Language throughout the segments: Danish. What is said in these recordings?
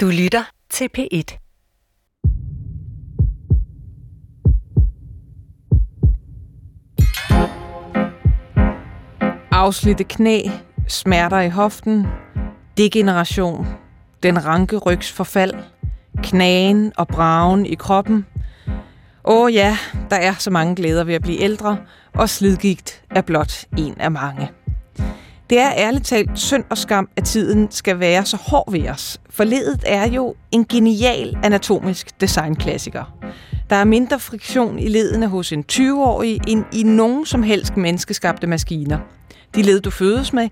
Du lytter til P1. Afslitte knæ, smerter i hoften, degeneration, den ranke rygs forfald, knagen og bragen i kroppen. Åh ja, der er så mange glæder ved at blive ældre, og slidgigt er blot en af mange. Det er ærligt talt synd og skam, at tiden skal være så hård ved os, Forledet er jo en genial anatomisk designklassiker. Der er mindre friktion i ledene hos en 20-årig end i nogen som helst menneskeskabte maskiner. De led, du fødes med,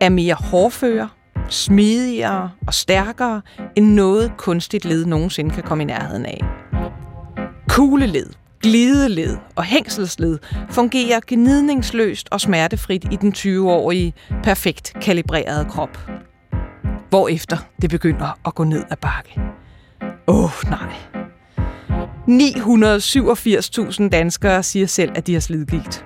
er mere hårdføre, smidigere og stærkere end noget kunstigt led nogensinde kan komme i nærheden af. Kugleled, glideled og hængselsled fungerer gnidningsløst og smertefrit i den 20-årige perfekt kalibrerede krop. Hvorefter det begynder at gå ned ad bakke. Åh oh, nej. 987.000 danskere siger selv, at de har slidgigt.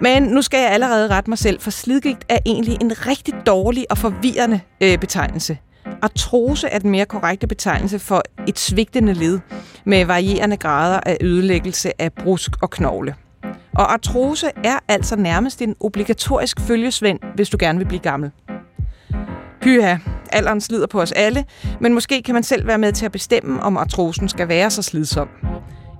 Men nu skal jeg allerede rette mig selv, for slidgigt er egentlig en rigtig dårlig og forvirrende øh, betegnelse. Artrose er den mere korrekte betegnelse for et svigtende led med varierende grader af ødelæggelse af brusk og knogle. Og artrose er altså nærmest en obligatorisk følgesvend, hvis du gerne vil blive gammel. Pyha, alderen slider på os alle, men måske kan man selv være med til at bestemme, om artrosen skal være så slidsom.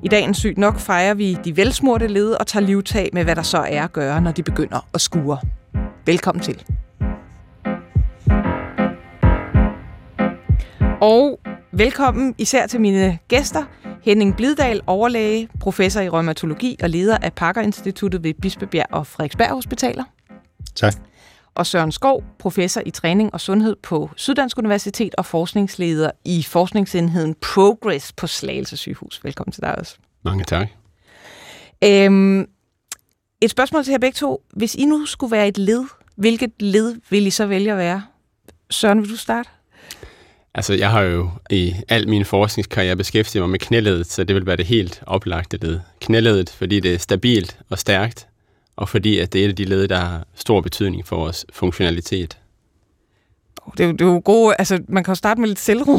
I dagens sygt nok fejrer vi de velsmurte led og tager livtag med, hvad der så er at gøre, når de begynder at skure. Velkommen til. Og velkommen især til mine gæster. Henning Blidal, overlæge, professor i rheumatologi og leder af Parker-instituttet ved Bispebjerg og Frederiksberg Hospitaler. Tak. Og Søren Skov, professor i træning og sundhed på Syddansk Universitet og forskningsleder i forskningsenheden Progress på Slagelse sygehus. Velkommen til dig også. Mange tak. Øhm, et spørgsmål til jer begge to. Hvis I nu skulle være et led, hvilket led vil I så vælge at være? Søren, vil du starte? Altså, jeg har jo i al min forskningskarriere beskæftiget mig med knæledet, så det vil være det helt oplagte led. Knæledet, fordi det er stabilt og stærkt, og fordi at det er et af de led, der har stor betydning for vores funktionalitet. Det er, jo, det er jo gode, altså man kan jo starte med lidt selvro,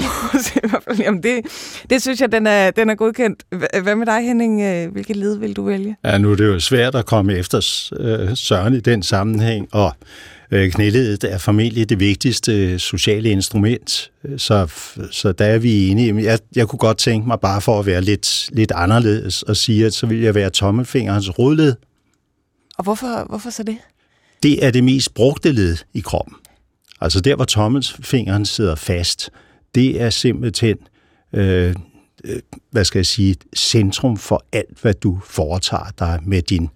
i hvert fald. Jamen det, det synes jeg, den er, den er godkendt. Hvad med dig, Henning? Hvilket led vil du vælge? Ja, nu er det jo svært at komme efter øh, Søren i den sammenhæng, og øh, knæledet er formentlig det vigtigste sociale instrument, så, så der er vi enige. Jeg, jeg kunne godt tænke mig bare for at være lidt, lidt anderledes og sige, at så vil jeg være tommelfingerens rodled. Og hvorfor, hvorfor så det? Det er det mest brugte led i kroppen. Altså der, hvor tommelfingeren sidder fast, det er simpelthen, øh, hvad skal jeg sige, centrum for alt, hvad du foretager dig med din.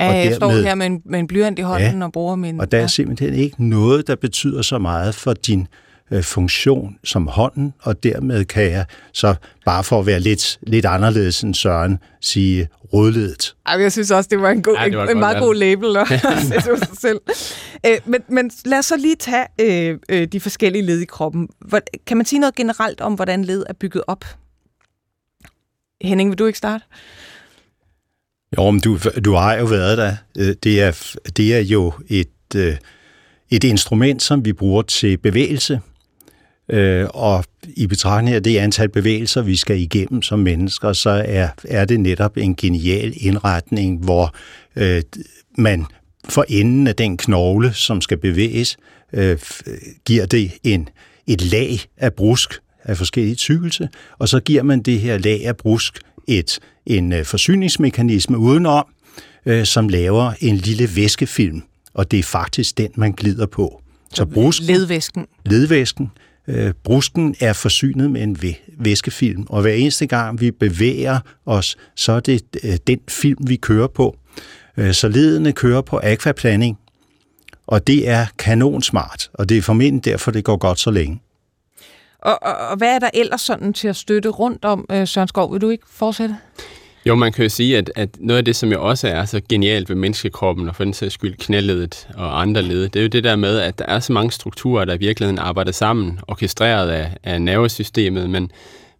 Ja, og jeg dermed, står her med en, med en blyant i hånden ja, og bruger min... Og der er simpelthen ikke noget, der betyder så meget for din øh, funktion som hånden, og dermed kan jeg så, bare for at være lidt, lidt anderledes end Søren, sige rødledet. Ej, jeg synes også, det var en, god, ja, var en, en meget god label at sætte sig selv. Øh, men, men lad os så lige tage øh, øh, de forskellige led i kroppen. Hvor, kan man sige noget generelt om, hvordan led er bygget op? Henning, vil du ikke starte? Jo, men du, du har jo været der. Øh, det er, det er jo et, øh, et instrument, som vi bruger til bevægelse. Øh, og i betragtning af det antal bevægelser, vi skal igennem som mennesker, så er, er det netop en genial indretning, hvor øh, man for enden af den knogle, som skal bevæges, øh, giver det en, et lag af brusk af forskellige tykkelse, og så giver man det her lag af brusk et, en øh, forsyningsmekanisme udenom, øh, som laver en lille væskefilm, og det er faktisk den, man glider på. Så brusken, ledvæsken. Ledvæsken. Øh, brusken er forsynet med en væskefilm, og hver eneste gang vi bevæger os, så er det øh, den film, vi kører på. Øh, så ledene kører på aquaplaning, og det er kanonsmart, og det er formentlig derfor, det går godt så længe. Og, og, og hvad er der ellers sådan til at støtte rundt om, øh, Søren Skov? Vil du ikke fortsætte? Jo, man kan jo sige, at, at noget af det, som jo også er så genialt ved menneskekroppen, og for den sags skyld knæledet og andre led, det er jo det der med, at der er så mange strukturer, der i virkeligheden arbejder sammen, orkestreret af, af nervesystemet, men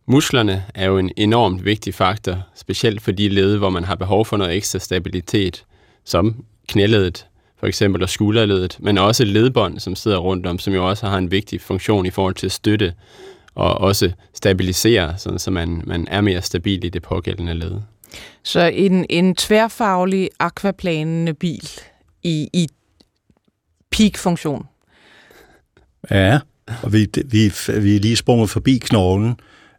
musklerne er jo en enormt vigtig faktor, specielt for de led, hvor man har behov for noget ekstra stabilitet, som knæledet for eksempel, og skulderledet, men også ledbånd, som sidder rundt om, som jo også har en vigtig funktion i forhold til at støtte og også stabilisere, sådan, så man, man er mere stabil i det pågældende led. Så en, en tværfaglig aquaplanende bil i, i peak-funktion. Ja, og vi, vi, vi er lige sprunget forbi knoglen.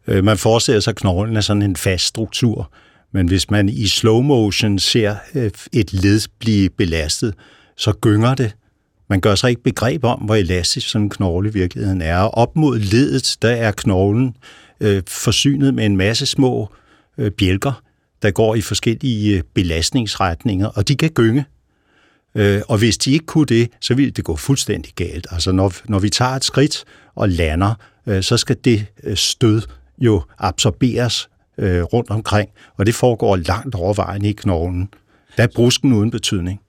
Øh, man forestiller sig, at knoglen er sådan en fast struktur, men hvis man i slow motion ser øh, et led blive belastet, så gynger det. Man gør sig ikke begreb om, hvor elastisk sådan en knogle i virkeligheden er. Og op mod ledet, der er knoglen øh, forsynet med en masse små øh, bjælker, der går i forskellige øh, belastningsretninger, og de kan gynge. Øh, og hvis de ikke kunne det, så ville det gå fuldstændig galt. Altså når, når vi tager et skridt og lander, øh, så skal det øh, stød jo absorberes øh, rundt omkring, og det foregår langt overvejende i knoglen. Der er brusken uden betydning.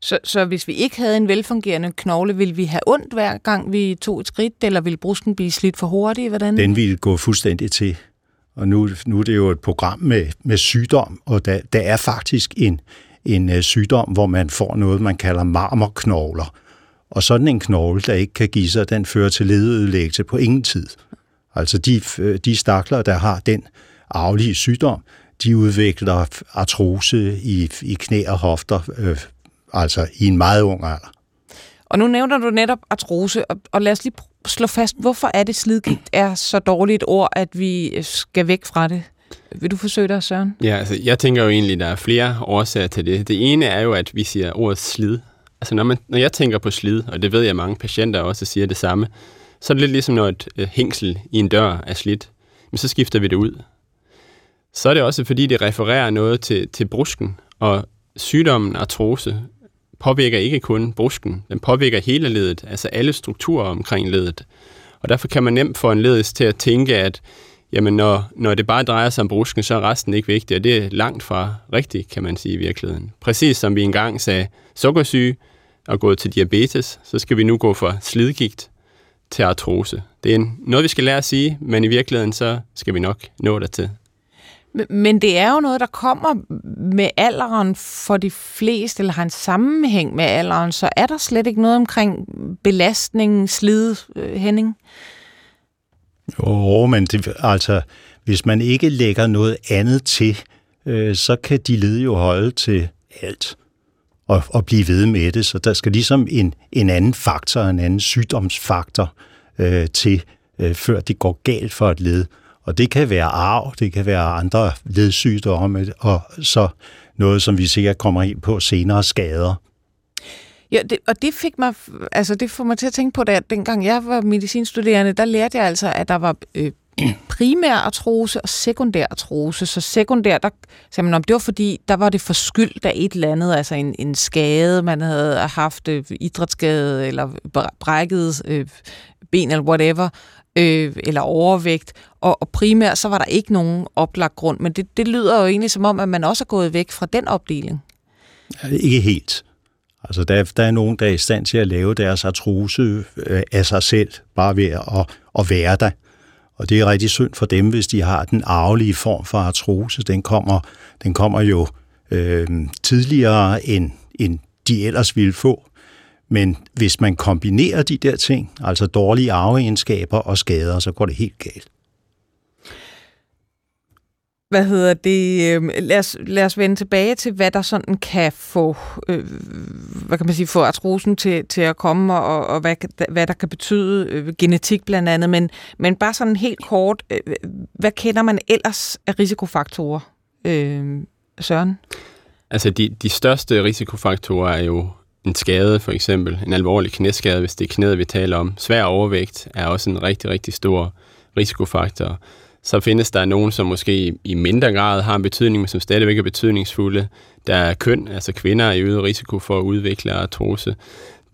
Så, så hvis vi ikke havde en velfungerende knogle, ville vi have ondt hver gang vi tog et skridt, eller ville brusken blive slidt for hurtigt? Hvordan? Den ville gå fuldstændig til. Og nu, nu er det jo et program med, med sygdom, og der, der er faktisk en, en øh, sygdom, hvor man får noget, man kalder marmorknogler. Og sådan en knogle, der ikke kan give sig, den fører til ledødelæggelse på ingen tid. Altså de, øh, de stakler, der har den arvelige sygdom, de udvikler artrose i, i knæ og hofter, øh, altså i en meget ung alder. Og nu nævner du netop artrose, og, og lad os lige slå fast, hvorfor er det slidgigt er så dårligt et ord, at vi skal væk fra det? Vil du forsøge dig, Søren? Ja, altså, jeg tænker jo egentlig, at der er flere årsager til det. Det ene er jo, at vi siger ordet slid. Altså, når, man, når jeg tænker på slid, og det ved jeg, at mange patienter også siger det samme, så er det lidt ligesom, når et øh, hængsel i en dør er slidt. Men så skifter vi det ud. Så er det også, fordi det refererer noget til, til brusken, og sygdommen artrose påvirker ikke kun brusken, den påvirker hele ledet, altså alle strukturer omkring ledet. Og derfor kan man nemt få en ledes til at tænke, at jamen når, når det bare drejer sig om brusken, så er resten ikke vigtig, og det er langt fra rigtigt, kan man sige i virkeligheden. Præcis som vi engang sagde sukkersyge og gået til diabetes, så skal vi nu gå fra slidgigt til artrose. Det er noget, vi skal lære at sige, men i virkeligheden så skal vi nok nå dertil. Men det er jo noget, der kommer med alderen for de fleste, eller har en sammenhæng med alderen, så er der slet ikke noget omkring belastning, slid, øh, Henning? Jo, men det, altså, hvis man ikke lægger noget andet til, øh, så kan de lede jo holde til alt og, og blive ved med det. Så der skal ligesom en, en anden faktor, en anden sygdomsfaktor øh, til, øh, før det går galt for et led. Og det kan være arv, det kan være andre ledsygdomme, og så noget, som vi sikkert kommer ind på senere, skader. Ja, det, og det fik mig, altså det får mig til at tænke på, at dengang jeg var medicinstuderende, der lærte jeg altså, at der var øh, primær artrose og sekundær artrose. Så sekundær, der sagde man, om det var fordi, der var det forskyldt af et eller andet, altså en, en skade, man havde haft, øh, idrætsskade eller brækket øh, ben eller whatever, øh, eller overvægt, og, og primært så var der ikke nogen oplagt grund, men det, det lyder jo egentlig som om, at man også er gået væk fra den opdeling. Ikke helt. Altså, der, der er nogen, der er i stand til at lave deres artrose øh, af sig selv, bare ved at, at være der. Og det er rigtig synd for dem, hvis de har den arvelige form for artrose. Den kommer, den kommer jo øh, tidligere, end, end de ellers ville få. Men hvis man kombinerer de der ting, altså dårlige arveegenskaber og skader, så går det helt galt. Hvad hedder det? Øhm, lad os, lad os vende tilbage til, hvad der sådan kan få, øh, hvad kan man sige, få artrosen til, til at komme, og, og hvad, hvad der kan betyde øh, genetik blandt andet. Men, men bare sådan helt kort, øh, hvad kender man ellers af risikofaktorer, øh, Søren? Altså, de, de største risikofaktorer er jo en skade, for eksempel en alvorlig knæskade, hvis det er knæet, vi taler om. Svær overvægt er også en rigtig, rigtig stor risikofaktor. Så findes der nogen, som måske i mindre grad har en betydning, men som stadigvæk er betydningsfulde. Der er køn, altså kvinder er i øget risiko for at udvikle artrose.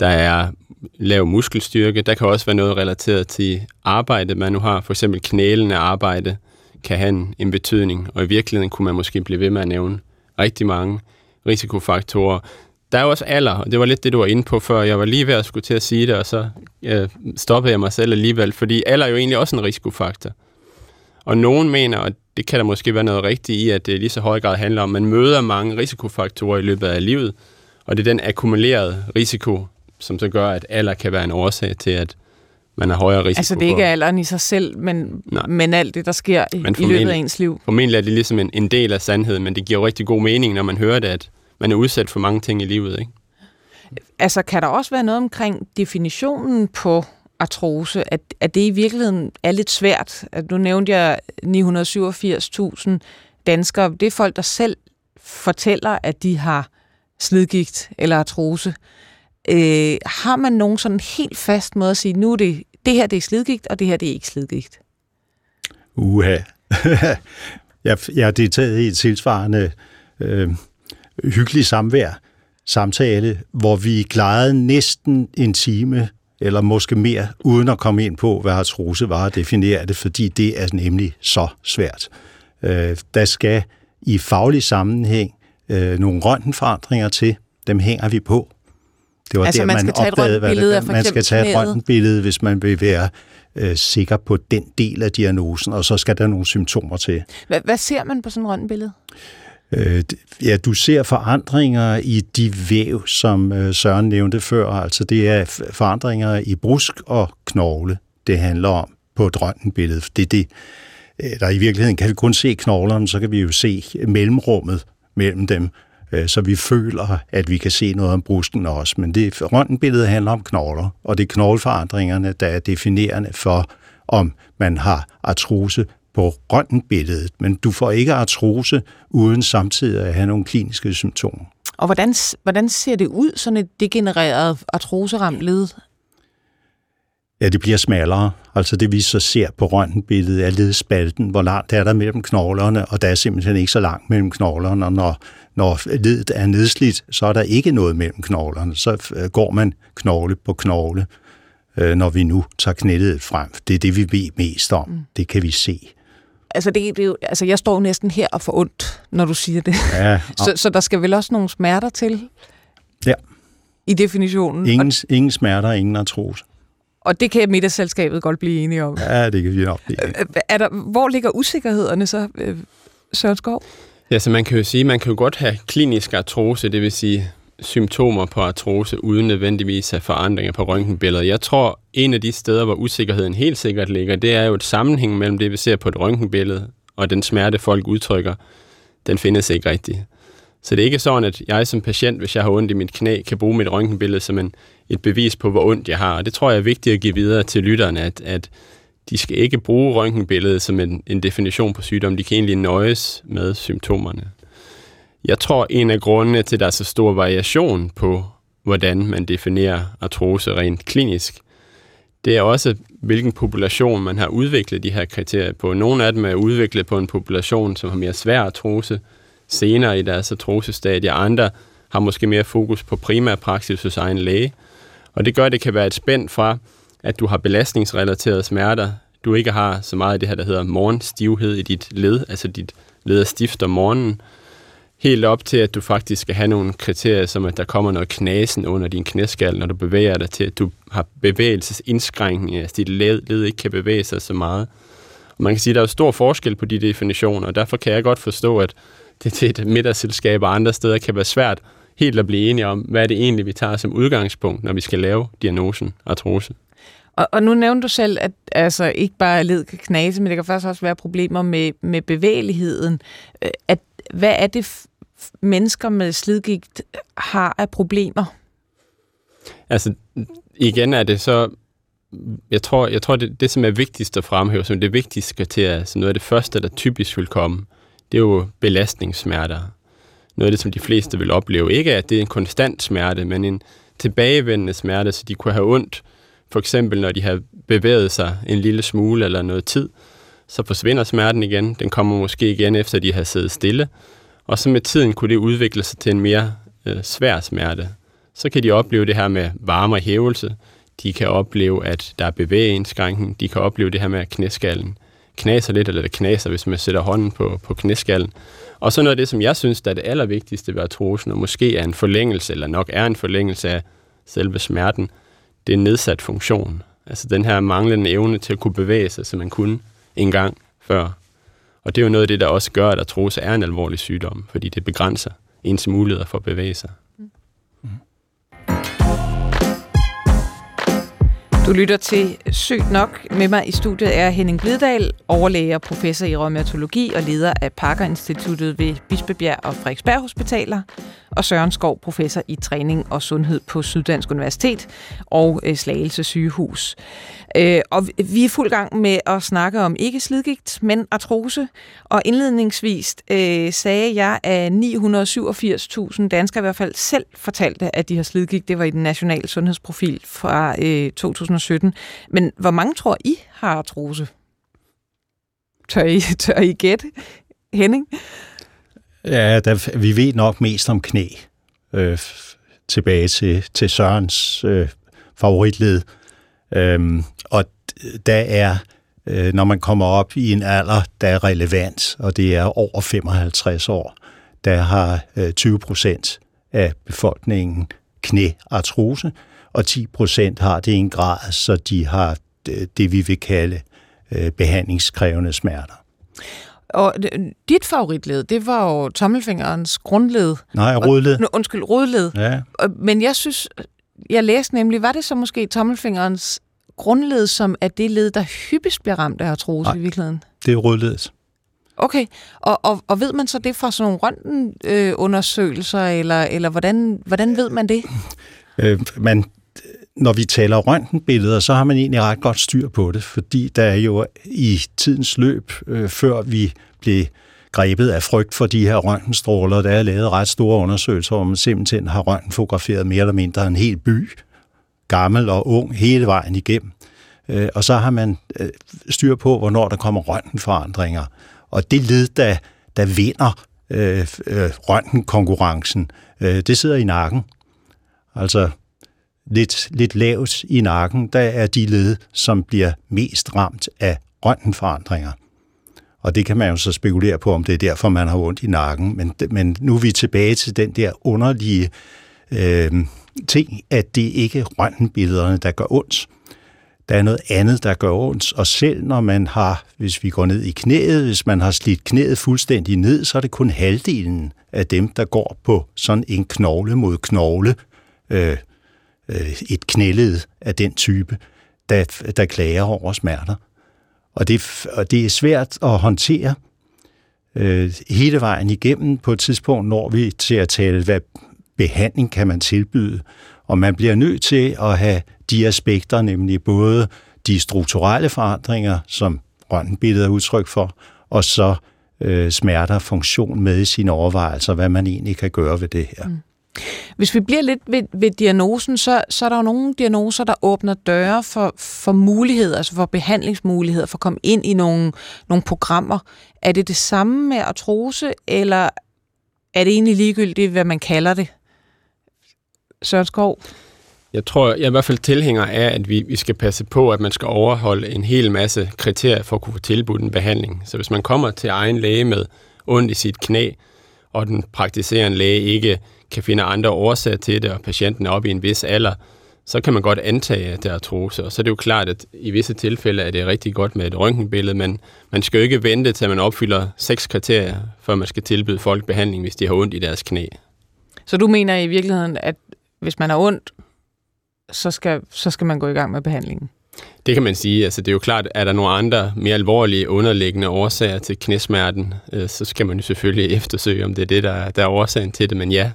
Der er lav muskelstyrke. Der kan også være noget relateret til arbejde, man nu har. For eksempel knælende arbejde kan have en, betydning, og i virkeligheden kunne man måske blive ved med at nævne rigtig mange risikofaktorer der er jo også alder, og det var lidt det, du var inde på før. Jeg var lige ved at skulle til at sige det, og så øh, stoppede jeg mig selv alligevel, fordi alder er jo egentlig også en risikofaktor. Og nogen mener, og det kan der måske være noget rigtigt i, at det lige så høj grad handler om, at man møder mange risikofaktorer i løbet af livet, og det er den akkumulerede risiko, som så gør, at alder kan være en årsag til, at man har højere risiko Altså det er ikke alderen i sig selv, men, Nej. men alt det, der sker i, Men i løbet af ens liv. Formentlig er det ligesom en, en del af sandheden, men det giver jo rigtig god mening, når man hører det, at man er udsat for mange ting i livet. Ikke? Altså kan der også være noget omkring definitionen på artrose, at, at det i virkeligheden er lidt svært? At nu nævnte jeg 987.000 danskere. Det er folk, der selv fortæller, at de har slidgigt eller artrose. Øh, har man nogen sådan helt fast måde at sige, nu er det, det her det er slidgigt, og det her det er ikke slidgigt? Uha. jeg, jeg har deltaget i et tilsvarende øh, hyggeligt samvær, samtale, hvor vi klarede næsten en time, eller måske mere, uden at komme ind på, hvad artrose var og definere det, fordi det er nemlig så svært. Øh, der skal i faglig sammenhæng øh, nogle røntgenforandringer til. Dem hænger vi på. Det var Altså, der, man skal tage et opdagede, hvad det- for Man skal tage et røntgenbillede, hvis man vil være øh, sikker på den del af diagnosen, og så skal der nogle symptomer til. Hvad, hvad ser man på sådan et røntgenbillede? Øh, øh, ja, du ser forandringer i de væv, som øh, Søren nævnte før. Altså det er forandringer i brusk og knogle, det handler om på et røntgenbillede. Det er det, øh, der i virkeligheden kan vi kun se knoglerne, så kan vi jo se mellemrummet mellem dem, øh, så vi føler, at vi kan se noget om brusken også. Men det røntgenbilledet handler om knogler, og det er knogleforandringerne, der er definerende for, om man har artrose på røntgenbilledet. Men du får ikke artrose uden samtidig at have nogle kliniske symptomer. Og hvordan, hvordan ser det ud, sådan et degenereret artroseramt led? Ja, det bliver smallere. Altså det vi så ser på røntgenbilledet er ledspalten, hvor langt er der mellem knoglerne, og der er simpelthen ikke så langt mellem knoglerne, og når, når ledet er nedslidt, så er der ikke noget mellem knoglerne. Så øh, går man knogle på knogle, øh, når vi nu tager knælet frem. Det er det, vi ved mest om. Mm. Det kan vi se. Altså, det, det er jo, altså, jeg står næsten her og får ondt, når du siger det. Ja, Så, så der skal vel også nogle smerter til Ja. i definitionen. ingen, ingen smerter, ingen artrose. Og, og det kan middagsselskabet godt blive enige om. Ja, det kan vi nok blive. Øh, Er der, hvor ligger usikkerhederne så, øh, Søren Skov? Ja, så man kan jo sige, man kan jo godt have klinisk artrose, det vil sige symptomer på artrose, uden nødvendigvis at forandringer på røntgenbilledet. Jeg tror, en af de steder, hvor usikkerheden helt sikkert ligger, det er jo et sammenhæng mellem det, vi ser på et røntgenbillede, og den smerte, folk udtrykker, den findes ikke rigtigt. Så det er ikke sådan, at jeg som patient, hvis jeg har ondt i mit knæ, kan bruge mit røntgenbillede som en, et bevis på, hvor ondt jeg har. Og det tror jeg er vigtigt at give videre til lytterne, at, at de skal ikke bruge røntgenbilledet som en, en definition på sygdom. De kan egentlig nøjes med symptomerne. Jeg tror, en af grundene til, at der er så stor variation på, hvordan man definerer artrose rent klinisk, det er også, hvilken population man har udviklet de her kriterier på. Nogle af dem er udviklet på en population, som har mere svær artrose, senere i deres artrosestadie. Andre har måske mere fokus på primær praksis hos egen læge. Og det gør, at det kan være et spænd fra, at du har belastningsrelaterede smerter, du ikke har så meget af det her, der hedder morgenstivhed i dit led, altså dit led er stift om morgenen, helt op til, at du faktisk skal have nogle kriterier, som at der kommer noget knasen under din knæskal, når du bevæger dig til, at du har bevægelsesindskrænkning, altså dit led, led ikke kan bevæge sig så meget. Og man kan sige, at der er jo stor forskel på de definitioner, og derfor kan jeg godt forstå, at det til et middagsselskab og andre steder kan være svært helt at blive enige om, hvad er det egentlig, vi tager som udgangspunkt, når vi skal lave diagnosen artrose. Og, og nu nævnte du selv, at altså, ikke bare led kan knase, men det kan faktisk også være problemer med, med bevægeligheden. Øh, at, hvad er det, mennesker med slidgigt har af problemer? Altså, igen er det så... Jeg tror, jeg tror det, det, som er vigtigst at fremhæve, som det vigtigste kriterie, altså noget af det første, der typisk vil komme, det er jo belastningssmerter. Noget af det, som de fleste vil opleve. Ikke at det er en konstant smerte, men en tilbagevendende smerte, så de kunne have ondt, for eksempel når de har bevæget sig en lille smule eller noget tid, så forsvinder smerten igen. Den kommer måske igen efter, de har siddet stille. Og så med tiden kunne det udvikle sig til en mere øh, svær smerte. Så kan de opleve det her med varme og hævelse. De kan opleve, at der er bevægeindskrænkning. De kan opleve det her med, at knæskallen knaser lidt, eller det knaser, hvis man sætter hånden på, på knæskallen. Og så noget af det, som jeg synes, der er det allervigtigste ved artrosen, og måske er en forlængelse, eller nok er en forlængelse af selve smerten, det er nedsat funktion. Altså den her manglende evne til at kunne bevæge sig, som man kunne engang før. Og det er jo noget af det, der også gør, at artrose er en alvorlig sygdom, fordi det begrænser ens muligheder for at bevæge sig. Du lytter til Sygt Nok. Med mig i studiet er Henning Blidal, overlæge og professor i rheumatologi og leder af Parker Instituttet ved Bispebjerg og Frederiksberg Hospitaler, og Søren Skov, professor i træning og sundhed på Syddansk Universitet og øh, Slagelse Sygehus. Øh, og vi er fuld gang med at snakke om ikke slidgigt, men artrose. Og indledningsvis øh, sagde jeg, at 987.000 danskere i hvert fald selv fortalte, at de har slidgigt. Det var i den nationale sundhedsprofil fra øh, 2017. Men hvor mange tror I har artrose? Tør I, tør I gætte? Henning? Ja, der, vi ved nok mest om knæ. Øh, tilbage til, til Sørens øh, favoritled. Øhm, og der er, øh, når man kommer op i en alder, der er relevant, og det er over 55 år, der har øh, 20 procent af befolkningen knæartrose, og 10 procent har det i en grad, så de har det, det vi vil kalde øh, behandlingskrævende smerter. Og dit favoritled, det var jo tommelfingerens grundled. Nej, rodled. Og, undskyld, rodled. Ja. Men jeg synes, jeg læste nemlig, var det så måske tommelfingerens grundled, som er det led, der hyppigst bliver ramt af artrose Nej, i virkeligheden? det er rodledet. Okay, og, og, og ved man så det fra sådan nogle røntgenundersøgelser, øh, eller, eller hvordan, hvordan ved man det? Øh, man, når vi taler røntgenbilleder, så har man egentlig ret godt styr på det, fordi der er jo i tidens løb, øh, før vi blev grebet af frygt for de her røntgenstråler, der er lavet ret store undersøgelser, hvor man simpelthen har røntgenfotograferet mere eller mindre en hel by, gammel og ung, hele vejen igennem. Øh, og så har man øh, styr på, hvornår der kommer røntgenforandringer. Og det led, der, der vinder øh, øh, røntgenkonkurrencen, øh, det sidder i nakken. Altså lidt, lidt lavt i nakken, der er de led, som bliver mest ramt af røntgenforandringer. Og det kan man jo så spekulere på, om det er derfor, man har ondt i nakken. Men, men nu er vi tilbage til den der underlige øh, ting, at det ikke er røntgenbillederne, der gør ondt. Der er noget andet, der gør ondt, og selv når man har, hvis vi går ned i knæet, hvis man har slidt knæet fuldstændig ned, så er det kun halvdelen af dem, der går på sådan en knogle mod knogle, øh, øh, et knæled af den type, der, der klager over smerter. Og det, og det er svært at håndtere øh, hele vejen igennem. På et tidspunkt når vi til at tale, hvad behandling kan man tilbyde. Og man bliver nødt til at have de aspekter, nemlig både de strukturelle forandringer, som røntgenbilledet er udtryk for, og så øh, smerter funktion med i sine overvejelser, hvad man egentlig kan gøre ved det her. Mm. Hvis vi bliver lidt ved, ved diagnosen, så, så er der jo nogle diagnoser, der åbner døre for, for muligheder, altså for behandlingsmuligheder, for at komme ind i nogle, nogle programmer. Er det det samme med artrose, eller er det egentlig ligegyldigt, hvad man kalder det? Søren Skov? Jeg tror, jeg er i hvert fald tilhænger af, at vi, vi skal passe på, at man skal overholde en hel masse kriterier for at kunne få tilbudt en behandling. Så hvis man kommer til egen læge med ondt i sit knæ, og den praktiserende læge ikke kan finde andre årsager til det, og patienten er oppe i en vis alder, så kan man godt antage, at det er artrose. Og så er det jo klart, at i visse tilfælde er det rigtig godt med et røntgenbillede, men man skal jo ikke vente til, at man opfylder seks kriterier, før man skal tilbyde folk behandling, hvis de har ondt i deres knæ. Så du mener i virkeligheden, at hvis man har ondt, så skal, så skal man gå i gang med behandlingen? Det kan man sige. Altså, det er jo klart, at der nogle andre mere alvorlige underliggende årsager til knæsmerten, øh, så skal man jo selvfølgelig eftersøge, om det er det, der, der er årsagen til det. Men ja,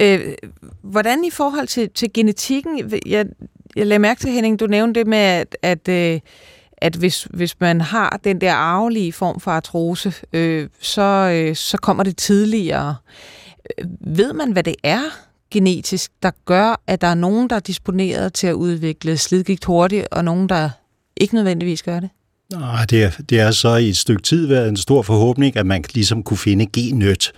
Øh, hvordan i forhold til, til genetikken, jeg, jeg lagde mærke til, Henning, du nævnte det med, at, at, øh, at hvis, hvis man har den der arvelige form for artrose, øh, så, øh, så kommer det tidligere. Ved man, hvad det er genetisk, der gør, at der er nogen, der er disponeret til at udvikle slidgigt hurtigt, og nogen, der ikke nødvendigvis gør det? Nej, det er, det er så i et stykke tid været en stor forhåbning, at man ligesom kunne finde genet,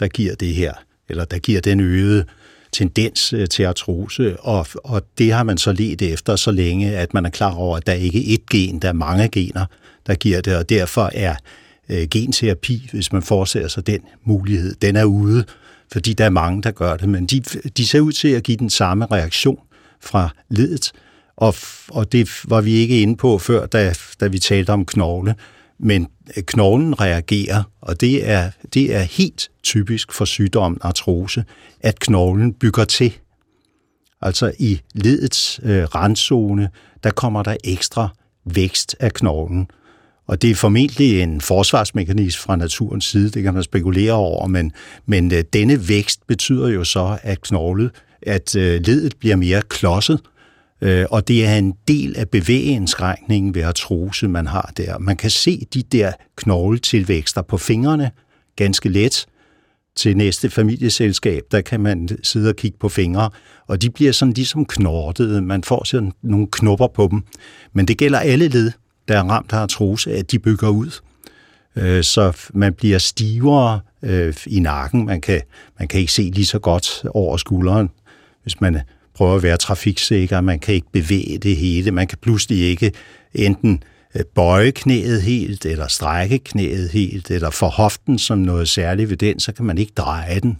der giver det her eller der giver den øgede tendens øh, til artrose, og, og det har man så let efter så længe, at man er klar over, at der ikke er ét gen, der er mange gener, der giver det, og derfor er øh, genterapi, hvis man forestiller sig den mulighed, den er ude, fordi der er mange, der gør det, men de, de ser ud til at give den samme reaktion fra ledet, og, og det var vi ikke inde på før, da, da vi talte om knogle, men øh, knoglen reagerer, og det er, det er helt typisk for sygdommen artrose, at knoglen bygger til. Altså i ledets øh, randzone, der kommer der ekstra vækst af knoglen. Og det er formentlig en forsvarsmekanisme fra naturens side, det kan man spekulere over, men, men øh, denne vækst betyder jo så, at knoglet, at øh, ledet bliver mere klodset, øh, og det er en del af bevægeindskrænkningen ved artrose, man har der. Man kan se de der knogletilvækster på fingrene ganske let, til næste familieselskab, der kan man sidde og kigge på fingre, og de bliver sådan ligesom knortede. Man får sådan nogle knopper på dem. Men det gælder alle led, der er ramt af artrose, at de bygger ud. Øh, så man bliver stivere øh, i nakken. Man kan, man kan ikke se lige så godt over skulderen, hvis man prøver at være trafiksikker. Man kan ikke bevæge det hele. Man kan pludselig ikke enten øh, bøje knæet helt, eller strække knæet helt, eller for hoften som noget særligt ved den, så kan man ikke dreje den.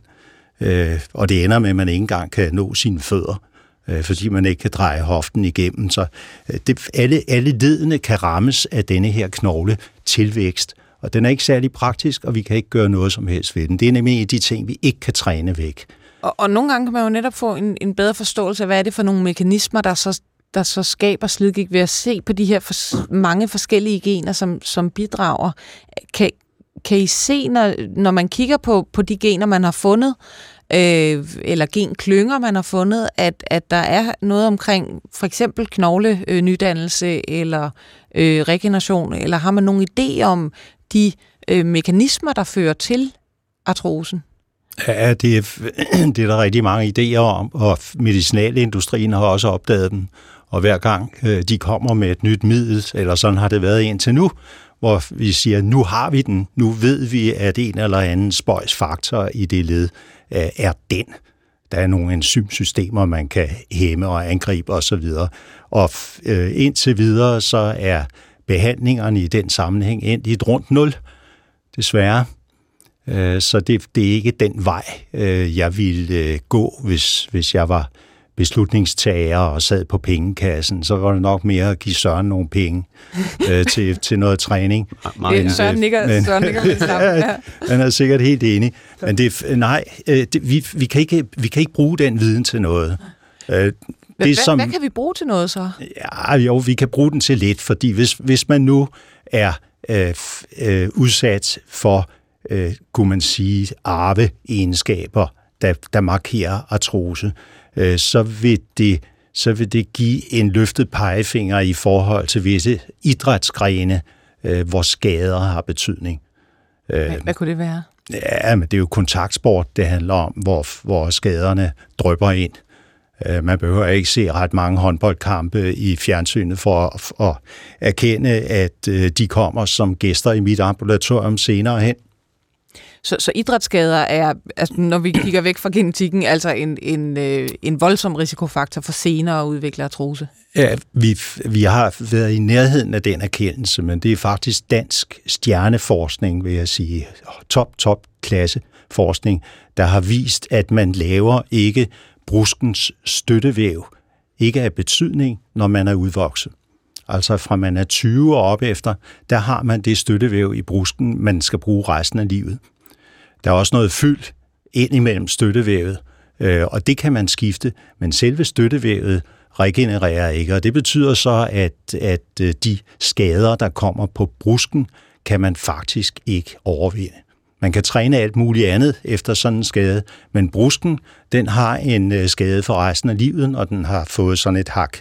Øh, og det ender med, at man ikke engang kan nå sine fødder, øh, fordi man ikke kan dreje hoften igennem. Så øh, det, alle, alle ledene kan rammes af denne her knogle tilvækst, og den er ikke særlig praktisk, og vi kan ikke gøre noget som helst ved den. Det er nemlig en af de ting, vi ikke kan træne væk. Og, og nogle gange kan man jo netop få en, en bedre forståelse af, hvad er det for nogle mekanismer, der så der så skaber slidgigt ved at se på de her for, mange forskellige gener, som, som bidrager. Kan, kan I se, når, når man kigger på, på de gener, man har fundet, øh, eller genklynger, man har fundet, at, at der er noget omkring for eksempel knoglenydannelse øh, eller øh, regeneration, eller har man nogen idé om de øh, mekanismer, der fører til artrosen? Ja, det er, det er der rigtig mange idéer om, og medicinalindustrien har også opdaget dem. Og hver gang øh, de kommer med et nyt middel, eller sådan har det været indtil nu, hvor vi siger, nu har vi den, nu ved vi, at en eller anden spøjsfaktor i det led øh, er den. Der er nogle enzymsystemer, man kan hæmme og angribe osv. Og øh, indtil videre, så er behandlingerne i den sammenhæng endt i et rundt nul, desværre. Øh, så det, det er ikke den vej, øh, jeg ville øh, gå, hvis, hvis jeg var beslutningstager og sad på pengekassen, så var det nok mere at give Søren nogle penge øh, til, til noget træning. Men, Søren nikker, men, Søren nikker ja. Han er sikkert helt enig. Men det, nej, det, vi, vi, kan ikke, vi kan ikke bruge den viden til noget. Øh, det, hvad, som, hvad kan vi bruge til noget så? Ja, jo, vi kan bruge den til lidt, fordi hvis, hvis man nu er øh, øh, udsat for, øh, kunne man sige, arveegenskaber, der, der markerer artrose, øh, så vil det så vil det give en løftet pegefinger i forhold til visse idrætsgrene, øh, hvor skader har betydning. Hvad, øh, hvad kunne det være? Ja, men det er jo kontaktsport, det handler om, hvor, hvor skaderne drøber ind. Øh, man behøver ikke se ret mange håndboldkampe i fjernsynet for at, at erkende, at øh, de kommer som gæster i mit ambulatorium senere hen. Så, så idrætsskader er, altså, når vi kigger væk fra genetikken, altså en, en, øh, en voldsom risikofaktor for senere at udvikle artrose? Ja, vi, vi har været i nærheden af den erkendelse, men det er faktisk dansk stjerneforskning, vil jeg sige. Top, top klasse forskning, der har vist, at man laver ikke bruskens støttevæv, ikke af betydning, når man er udvokset. Altså fra man er 20 og op efter, der har man det støttevæv i brusken, man skal bruge resten af livet. Der er også noget fyld ind imellem støttevævet, øh, og det kan man skifte, men selve støttevævet regenererer ikke, og det betyder så, at, at øh, de skader, der kommer på brusken, kan man faktisk ikke overvinde. Man kan træne alt muligt andet efter sådan en skade, men brusken, den har en øh, skade for resten af livet, og den har fået sådan et hak.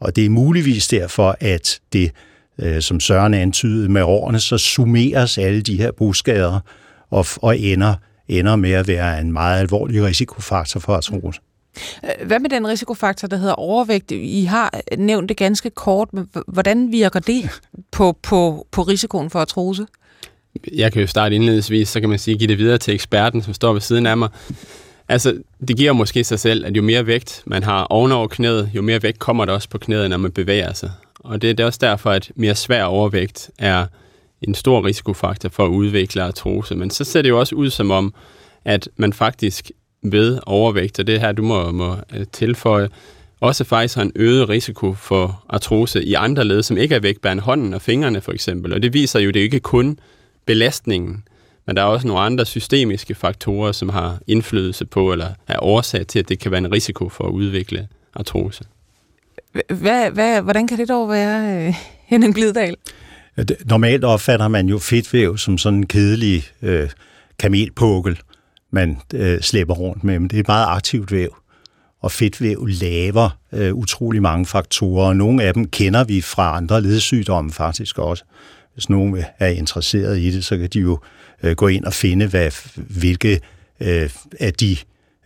Og det er muligvis derfor, at det, øh, som Søren antydede med årene, så summeres alle de her brusskader, og, og ender, ender med at være en meget alvorlig risikofaktor for artrose. Øh, hvad med den risikofaktor, der hedder overvægt? I har nævnt det ganske kort, men hvordan virker det på, på, på risikoen for artrose? Jeg kan jo starte indledningsvis, så kan man sige, give det videre til eksperten, som står ved siden af mig. Altså, det giver måske sig selv, at jo mere vægt man har ovenover knæet, jo mere vægt kommer der også på knæet, når man bevæger sig. Og det er også derfor, at mere svær overvægt er en stor risikofaktor for at udvikle artrose. Men så ser det jo også ud som om, at man faktisk ved overvægt, og det her du må, må øh, tilføje, også faktisk har en øget risiko for artrose i andre led, som ikke er vægtbærende, hånden og fingrene for eksempel. Og det viser jo, det er ikke kun belastningen, men der er også nogle andre systemiske faktorer, som har indflydelse på, eller er årsag til, at det kan være en risiko for at udvikle artrose. Hvad, hvad, hvordan kan det dog være, øh, Henning Glidal? Normalt opfatter man jo fedtvæv som sådan en kedelig øh, kamelpukkel, man øh, slæber rundt med, men det er et meget aktivt væv. Og fedtvæv laver øh, utrolig mange faktorer, og nogle af dem kender vi fra andre ledsygdomme faktisk også. Hvis nogen er interesseret i det, så kan de jo øh, gå ind og finde, hvad, hvilke øh, af de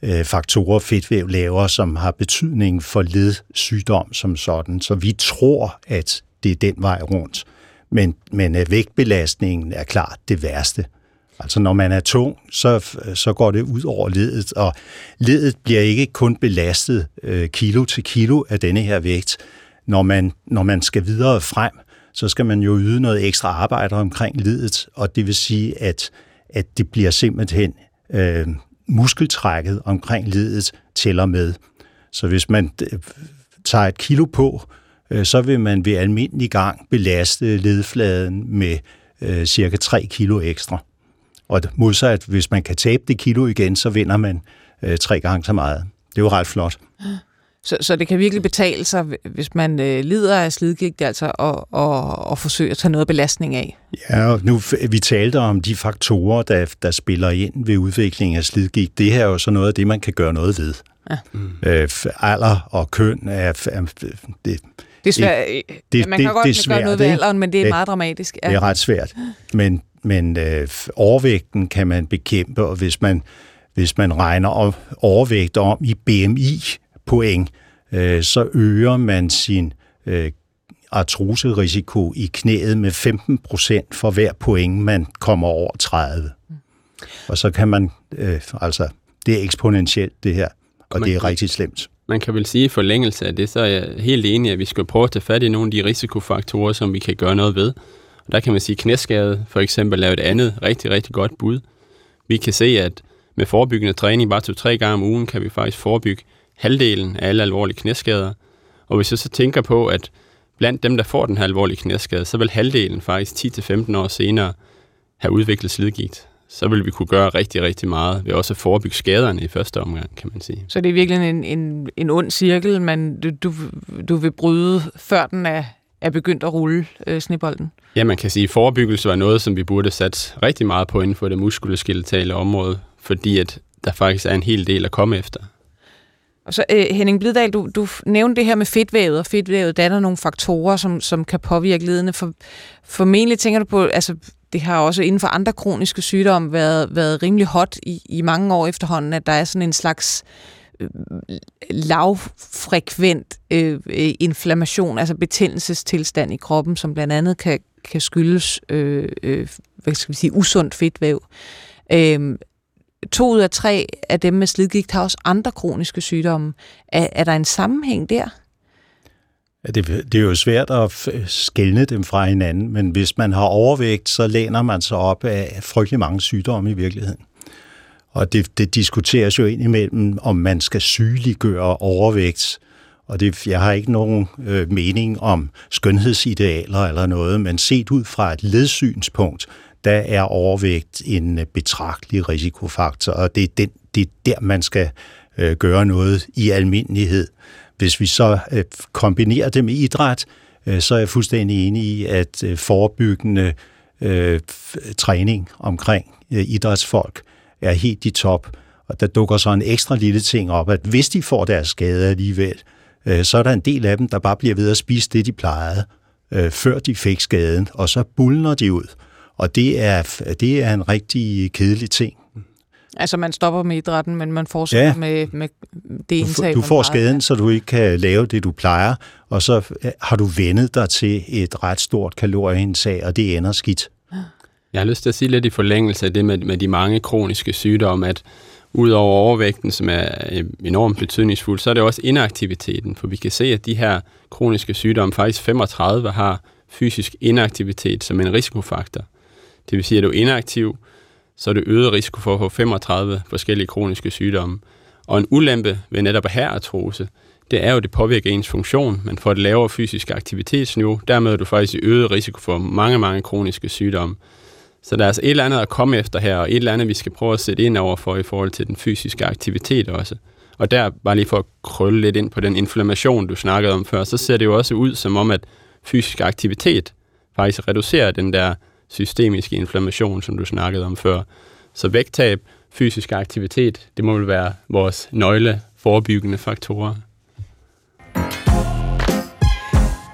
øh, faktorer fedtvæv laver, som har betydning for ledsygdom som sådan. Så vi tror, at det er den vej rundt. Men, men øh, vægtbelastningen er klart det værste. Altså når man er tung, så, så går det ud over ledet, og ledet bliver ikke kun belastet øh, kilo til kilo af denne her vægt. Når man, når man skal videre frem, så skal man jo yde noget ekstra arbejde omkring ledet, og det vil sige, at, at det bliver simpelthen øh, muskeltrækket omkring ledet tæller med. Så hvis man øh, tager et kilo på, øh, Øh, så vil man ved almindelig gang belaste ledfladen med øh, cirka 3 kilo ekstra. Og modsat, hvis man kan tabe det kilo igen, så vinder man øh, tre gange så meget. Det er jo ret flot. Så, så det kan virkelig betale sig, hvis man øh, lider af slidgigt, altså at, at, at forsøge at tage noget belastning af? Ja, nu vi talte om de faktorer, der, der spiller ind ved udviklingen af slidgigt. Det her er jo så noget af det, man kan gøre noget ved. Ja. Mm. Øh, alder og køn er, er det, det er svært. Det, man kan det, godt det er svært, gøre noget ved alderen, men det er det, meget dramatisk. Ja. Det er ret svært. Men, men øh, overvægten kan man bekæmpe, og hvis man, hvis man regner overvægt om i BMI-point, øh, så øger man sin øh, artroserisiko i knæet med 15 procent for hver point, man kommer over 30. Mm. Og så kan man, øh, altså, det er eksponentielt det her, og man, det er rigtig slemt. Man kan vel sige i forlængelse af det, så er jeg helt enig, at vi skal prøve at tage fat i nogle af de risikofaktorer, som vi kan gøre noget ved. Og der kan man sige, at knæskade for eksempel er et andet rigtig, rigtig godt bud. Vi kan se, at med forebyggende træning bare to-tre gange om ugen, kan vi faktisk forebygge halvdelen af alle alvorlige knæskader. Og hvis jeg så tænker på, at blandt dem, der får den her alvorlige knæskade, så vil halvdelen faktisk 10-15 år senere have udviklet slidgigt. Så vil vi kunne gøre rigtig, rigtig meget ved også at forebygge skaderne i første omgang, kan man sige. Så det er virkelig en, en, en ond cirkel, men du, du, vil bryde, før den er, er begyndt at rulle øh, snebolden? Ja, man kan sige, at forebyggelse var noget, som vi burde sat rigtig meget på inden for det muskuloskeletale område, fordi at der faktisk er en hel del at komme efter. Og så øh, Henning Blidal, du, du nævnte det her med fedtvævet, og fedtvævet danner nogle faktorer, som, som kan påvirke ledene. For, formentlig tænker du på, altså det har også inden for andre kroniske sygdomme været, været rimelig hot i, i mange år efterhånden, at der er sådan en slags øh, lavfrekvent øh, øh inflammation, altså betændelsestilstand i kroppen, som blandt andet kan, kan skyldes øh, øh, hvad skal vi sige, usundt fedtvæv. Øh, to ud af tre af dem med slidgigt har også andre kroniske sygdomme. Er, er der en sammenhæng der? Ja, det, det er jo svært at skelne dem fra hinanden, men hvis man har overvægt, så læner man sig op af frygtelig mange sygdomme i virkeligheden. Og det, det diskuteres jo indimellem, om man skal sygeliggøre overvægt. Og det, jeg har ikke nogen øh, mening om skønhedsidealer eller noget, men set ud fra et ledsynspunkt, der er overvægt en øh, betragtelig risikofaktor, og det er, den, det er der, man skal øh, gøre noget i almindelighed. Hvis vi så øh, kombinerer det med idræt, øh, så er jeg fuldstændig enig i, at øh, forebyggende øh, træning omkring øh, idrætsfolk er helt i top. Og der dukker så en ekstra lille ting op, at hvis de får deres skade alligevel, øh, så er der en del af dem, der bare bliver ved at spise det, de plejede, øh, før de fik skaden, og så bulner de ud. Og det er, det er en rigtig kedelig ting. Altså man stopper med idrætten, men man fortsætter ja. med, med det indtag. Du, du får skaden, så du ikke kan lave det, du plejer, og så har du vendet dig til et ret stort kalorieindtag, og det ender skidt. Jeg har lyst til at sige lidt i forlængelse af det med, med de mange kroniske sygdomme, at udover overvægten, som er enormt betydningsfuld, så er det også inaktiviteten, for vi kan se, at de her kroniske sygdomme, faktisk 35 har fysisk inaktivitet som en risikofaktor. Det vil sige, at er du inaktiv, så er det øget risiko for at få 35 forskellige kroniske sygdomme. Og en ulempe ved netop at have artrose, det er jo, at det påvirker ens funktion. Man får et lavere fysisk aktivitetsniveau, dermed er du faktisk i øget risiko for mange, mange kroniske sygdomme. Så der er altså et eller andet at komme efter her, og et eller andet, vi skal prøve at sætte ind over for i forhold til den fysiske aktivitet også. Og der, bare lige for at krølle lidt ind på den inflammation, du snakkede om før, så ser det jo også ud som om, at fysisk aktivitet faktisk reducerer den der systemiske inflammation, som du snakkede om før. Så vægttab, fysisk aktivitet, det må vel være vores nøgle forebyggende faktorer.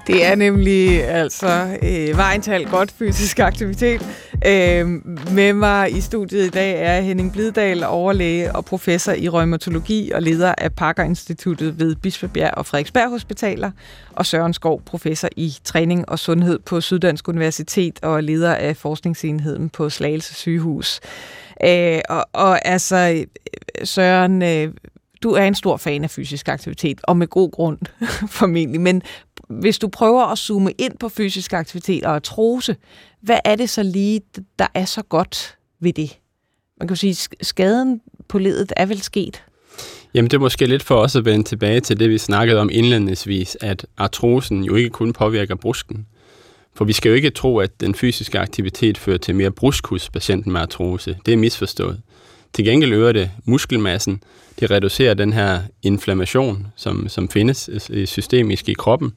Det er nemlig altså øh, vejen til alt godt fysisk aktivitet. Øh, med mig i studiet i dag er Henning Blidal, overlæge og professor i rheumatologi og leder af Parker Instituttet ved Bispebjerg og Frederiksberg Hospitaler, og Søren Skov, professor i træning og sundhed på Syddansk Universitet og leder af forskningsenheden på Slagelse Sygehus. Øh, og, og altså, Søren, øh, du er en stor fan af fysisk aktivitet, og med god grund formentlig, men hvis du prøver at zoome ind på fysisk aktivitet og artrose, hvad er det så lige, der er så godt ved det? Man kan jo sige, skaden på ledet er vel sket? Jamen det er måske lidt for os at vende tilbage til det, vi snakkede om indledningsvis, at artrosen jo ikke kun påvirker brusken. For vi skal jo ikke tro, at den fysiske aktivitet fører til mere brusk hos patienten med artrose. Det er misforstået. Til gengæld øger det muskelmassen. Det reducerer den her inflammation, som, som findes systemisk i kroppen.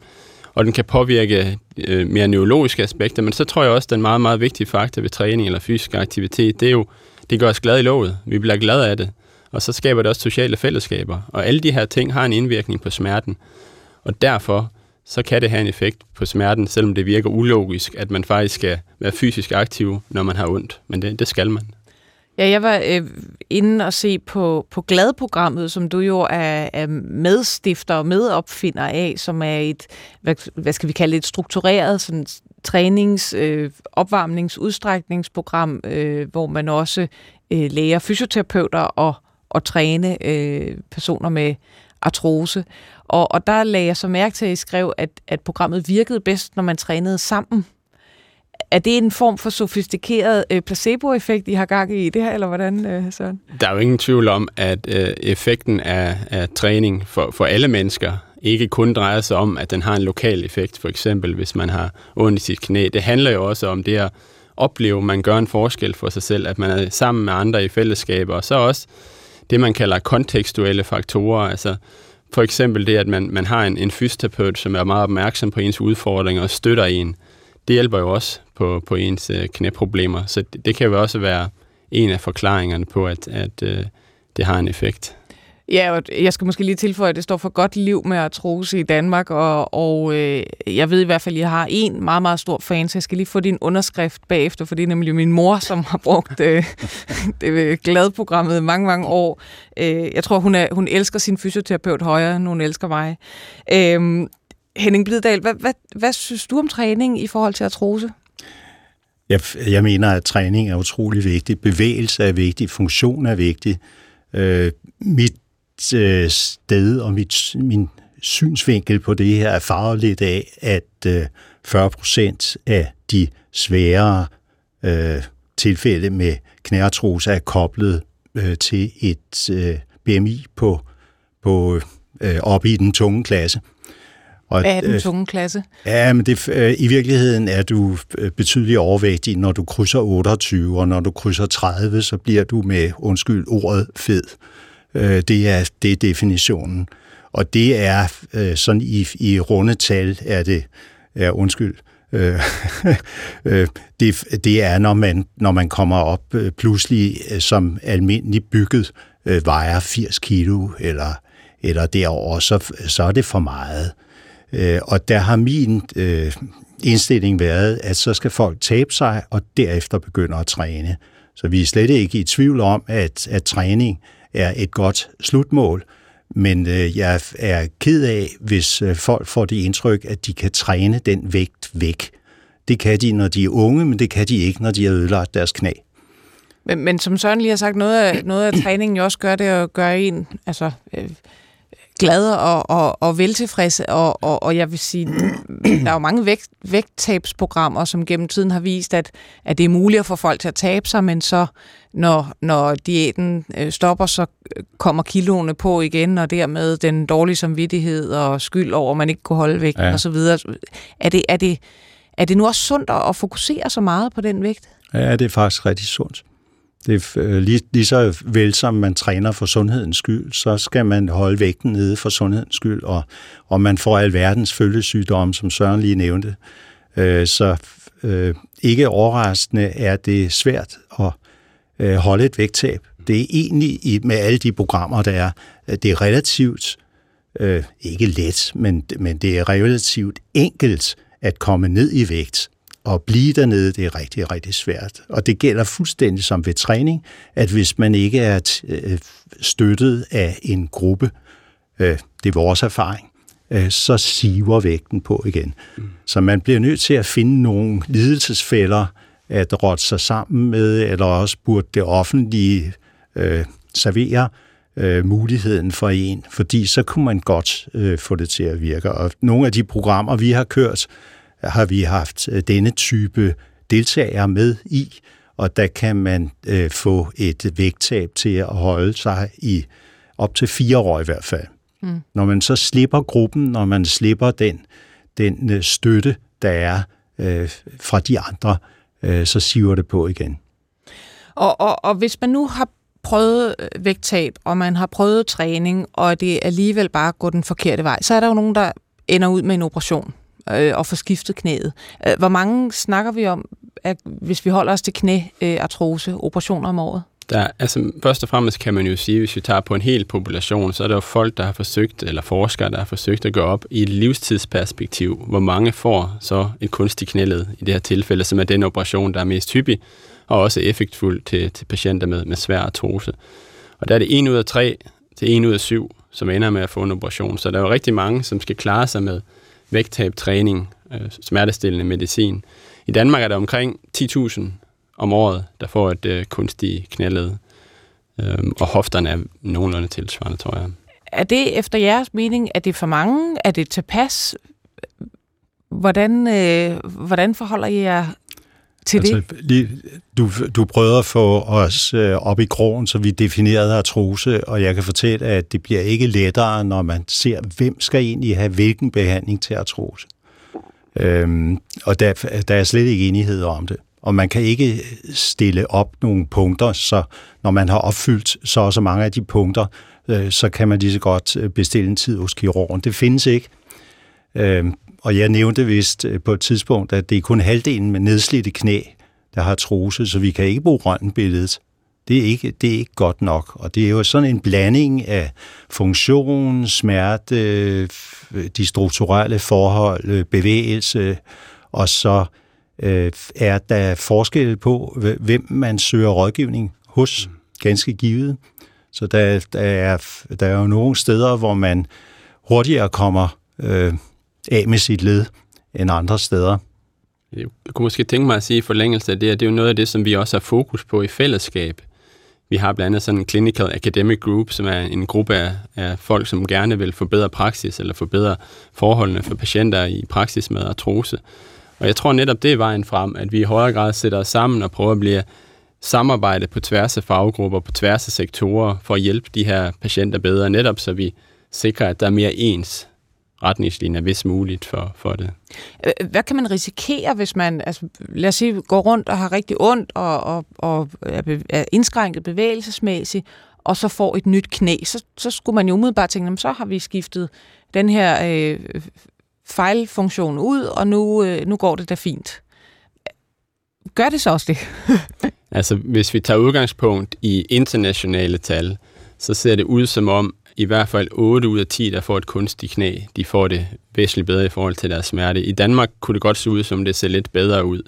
Og den kan påvirke øh, mere neurologiske aspekter. Men så tror jeg også, at den meget, meget vigtige faktor ved træning eller fysisk aktivitet, det er jo, det gør os glade i lovet. Vi bliver glade af det. Og så skaber det også sociale fællesskaber. Og alle de her ting har en indvirkning på smerten. Og derfor så kan det have en effekt på smerten, selvom det virker ulogisk, at man faktisk skal være fysisk aktiv, når man har ondt. Men det, det skal man. Ja, jeg var øh, inde og se på, på Glad-programmet, som du jo er, er medstifter og medopfinder af, som er et, hvad, hvad skal vi kalde et struktureret sådan, trænings-, øh, opvarmnings-, udstrækningsprogram, øh, hvor man også øh, lærer fysioterapeuter og, og træne øh, personer med artrose. Og, og der lagde jeg så mærke til, at I skrev, at, at programmet virkede bedst, når man trænede sammen. Er det en form for sofistikeret øh, placeboeffekt, I har gang i det her, eller hvordan, øh, Søren? Der er jo ingen tvivl om, at øh, effekten af, af træning for, for alle mennesker ikke kun drejer sig om, at den har en lokal effekt, for eksempel hvis man har ondt i sit knæ. Det handler jo også om det at opleve, at man gør en forskel for sig selv, at man er sammen med andre i fællesskaber, og så også det, man kalder kontekstuelle faktorer, altså for eksempel det, at man, man har en, en fysioterapeut, som er meget opmærksom på ens udfordringer og støtter en. Det hjælper jo også på, på ens øh, knæproblemer, så det, det kan jo også være en af forklaringerne på, at, at øh, det har en effekt. Ja, og jeg skal måske lige tilføje, at det står for godt liv med artrose i Danmark, og, og øh, jeg ved i hvert fald, at jeg har en meget, meget stor fan, så jeg skal lige få din underskrift bagefter, for det er nemlig min mor, som har brugt øh, det øh, gladprogrammet mange, mange år. Øh, jeg tror, hun, er, hun elsker sin fysioterapeut højere, end hun elsker mig. Øh, Henning Blidal, hvad, hvad, hvad synes du om træning i forhold til artrose? Jeg, jeg mener, at træning er utrolig vigtig. Bevægelse er vigtig. Funktion er vigtig. Øh, mit øh, sted og mit, min synsvinkel på det her er farvet lidt af, at øh, 40 procent af de svære øh, tilfælde med knæartrose er koblet øh, til et øh, BMI på, på øh, op i den tunge klasse. Og, Hvad er den øh, tunge klasse? Ja, men det, øh, i virkeligheden er du øh, betydeligt overvægtig, når du krydser 28, og når du krydser 30, så bliver du med, undskyld, ordet fed. Det er, det er definitionen. Og det er sådan i, i runde tal, er det, ja, undskyld, det, det er, når man, når man kommer op pludselig som almindelig bygget, vejer 80 kilo eller, eller derover, så, så er det for meget. Øh, Øh, og der har min øh, indstilling været, at så skal folk tabe sig, og derefter begynde at træne. Så vi er slet ikke i tvivl om, at, at træning er et godt slutmål. Men øh, jeg er ked af, hvis øh, folk får det indtryk, at de kan træne den vægt væk. Det kan de, når de er unge, men det kan de ikke, når de har ødelagt deres knæ. Men, men som Søren lige har sagt, noget af, noget af træningen jo også gør det at gøre en, altså øh, glad og, og, og veltilfreds, og, og, og jeg vil sige, der er jo mange vægt, vægttabsprogrammer, som gennem tiden har vist, at, at det er muligt at få folk til at tabe sig, men så når, når diæten øh, stopper, så kommer kiloene på igen, og dermed den dårlige samvittighed og skyld over, at man ikke kunne holde vægten ja. osv. Er det, er, det, er det nu også sundt at fokusere så meget på den vægt? Ja, det er faktisk rigtig sundt. Det er øh, lige, lige så vel som man træner for sundhedens skyld, så skal man holde vægten nede for sundhedens skyld, og, og man får alverdens følgesygdomme, som Søren lige nævnte. Øh, så øh, ikke overraskende er det svært at øh, holde et vægttab. Det er egentlig i, med alle de programmer, der er, det er relativt, øh, ikke let, men, men det er relativt enkelt at komme ned i vægt at blive dernede, det er rigtig, rigtig svært. Og det gælder fuldstændig som ved træning, at hvis man ikke er øh, støttet af en gruppe, øh, det er vores erfaring, øh, så siver vægten på igen. Mm. Så man bliver nødt til at finde nogle lidelsesfælder at råde sig sammen med, eller også burde det offentlige øh, servere øh, muligheden for en, fordi så kunne man godt øh, få det til at virke. Og nogle af de programmer, vi har kørt, har vi haft øh, denne type deltagere med i, og der kan man øh, få et vægttab til at holde sig i op til fire år i hvert fald. Mm. Når man så slipper gruppen, når man slipper den, den øh, støtte, der er øh, fra de andre, øh, så siver det på igen. Og, og, og hvis man nu har prøvet øh, vægttab, og man har prøvet træning, og det alligevel bare går den forkerte vej, så er der jo nogen, der ender ud med en operation øh, og få skiftet knæet. Øh, hvor mange snakker vi om, at hvis vi holder os til knæartrose, øh, operationer om året? Der, altså, først og fremmest kan man jo sige, hvis vi tager på en hel population, så er der jo folk, der har forsøgt, eller forskere, der har forsøgt at gå op i et livstidsperspektiv, hvor mange får så et kunstigt knæled i det her tilfælde, som er den operation, der er mest hyppig, og også effektfuld til, til patienter med, med svær artrose. Og der er det 1 ud af 3 til 1 ud af 7, som ender med at få en operation. Så der er jo rigtig mange, som skal klare sig med vægttab, træning, øh, smertestillende medicin. I Danmark er der omkring 10.000 om året, der får et øh, kunstigt knæled, øh, og hofterne er nogenlunde tilsvarende, tror jeg. Er det efter jeres mening, er det for mange? Er det tilpas? Hvordan, øh, hvordan forholder I jer til altså, det? Lige, du, du prøvede at få os øh, op i krogen, så vi definerede artrose, og jeg kan fortælle, at det bliver ikke lettere, når man ser, hvem skal egentlig have hvilken behandling til artrose. Øhm, og der, der er slet ikke enighed om det. Og man kan ikke stille op nogle punkter, så når man har opfyldt så og så mange af de punkter, øh, så kan man lige så godt øh, bestille en tid hos kirurgen. Det findes ikke. Øhm, og jeg nævnte vist øh, på et tidspunkt, at det er kun halvdelen med nedslidte knæ, der har trose, så vi kan ikke bruge røntgenbilledet. Det er, ikke, det er ikke godt nok. Og det er jo sådan en blanding af funktion, smerte, de strukturelle forhold, øh, bevægelse, og så øh, er der forskel på, hvem man søger rådgivning hos, ganske givet. Så der, der, er, der er jo nogle steder, hvor man hurtigere kommer øh, af med sit led end andre steder. Jeg kunne måske tænke mig at sige i forlængelse af det, at det er jo noget af det, som vi også har fokus på i fællesskab. Vi har blandt andet sådan en Clinical Academic Group, som er en gruppe af, af folk, som gerne vil forbedre praksis eller forbedre forholdene for patienter i praksis med artrose. Og jeg tror netop, det er vejen frem, at vi i højere grad sætter os sammen og prøver at blive samarbejde på tværs af faggrupper, på tværs af sektorer, for at hjælpe de her patienter bedre, netop så vi sikrer, at der er mere ens retningslinjer, hvis muligt, for, for det. Hvad kan man risikere, hvis man, altså, lad os sige, går rundt og har rigtig ondt og, og, og er indskrænket bevægelsesmæssigt, og så får et nyt knæ, så, så skulle man jo umiddelbart tænke, så har vi skiftet den her øh, fejlfunktion ud, og nu, øh, nu går det da fint. Gør det så også det? altså, hvis vi tager udgangspunkt i internationale tal, så ser det ud som om, i hvert fald 8 ud af 10, der får et kunstigt knæ, de får det væsentligt bedre i forhold til deres smerte. I Danmark kunne det godt se ud, som det ser lidt bedre ud.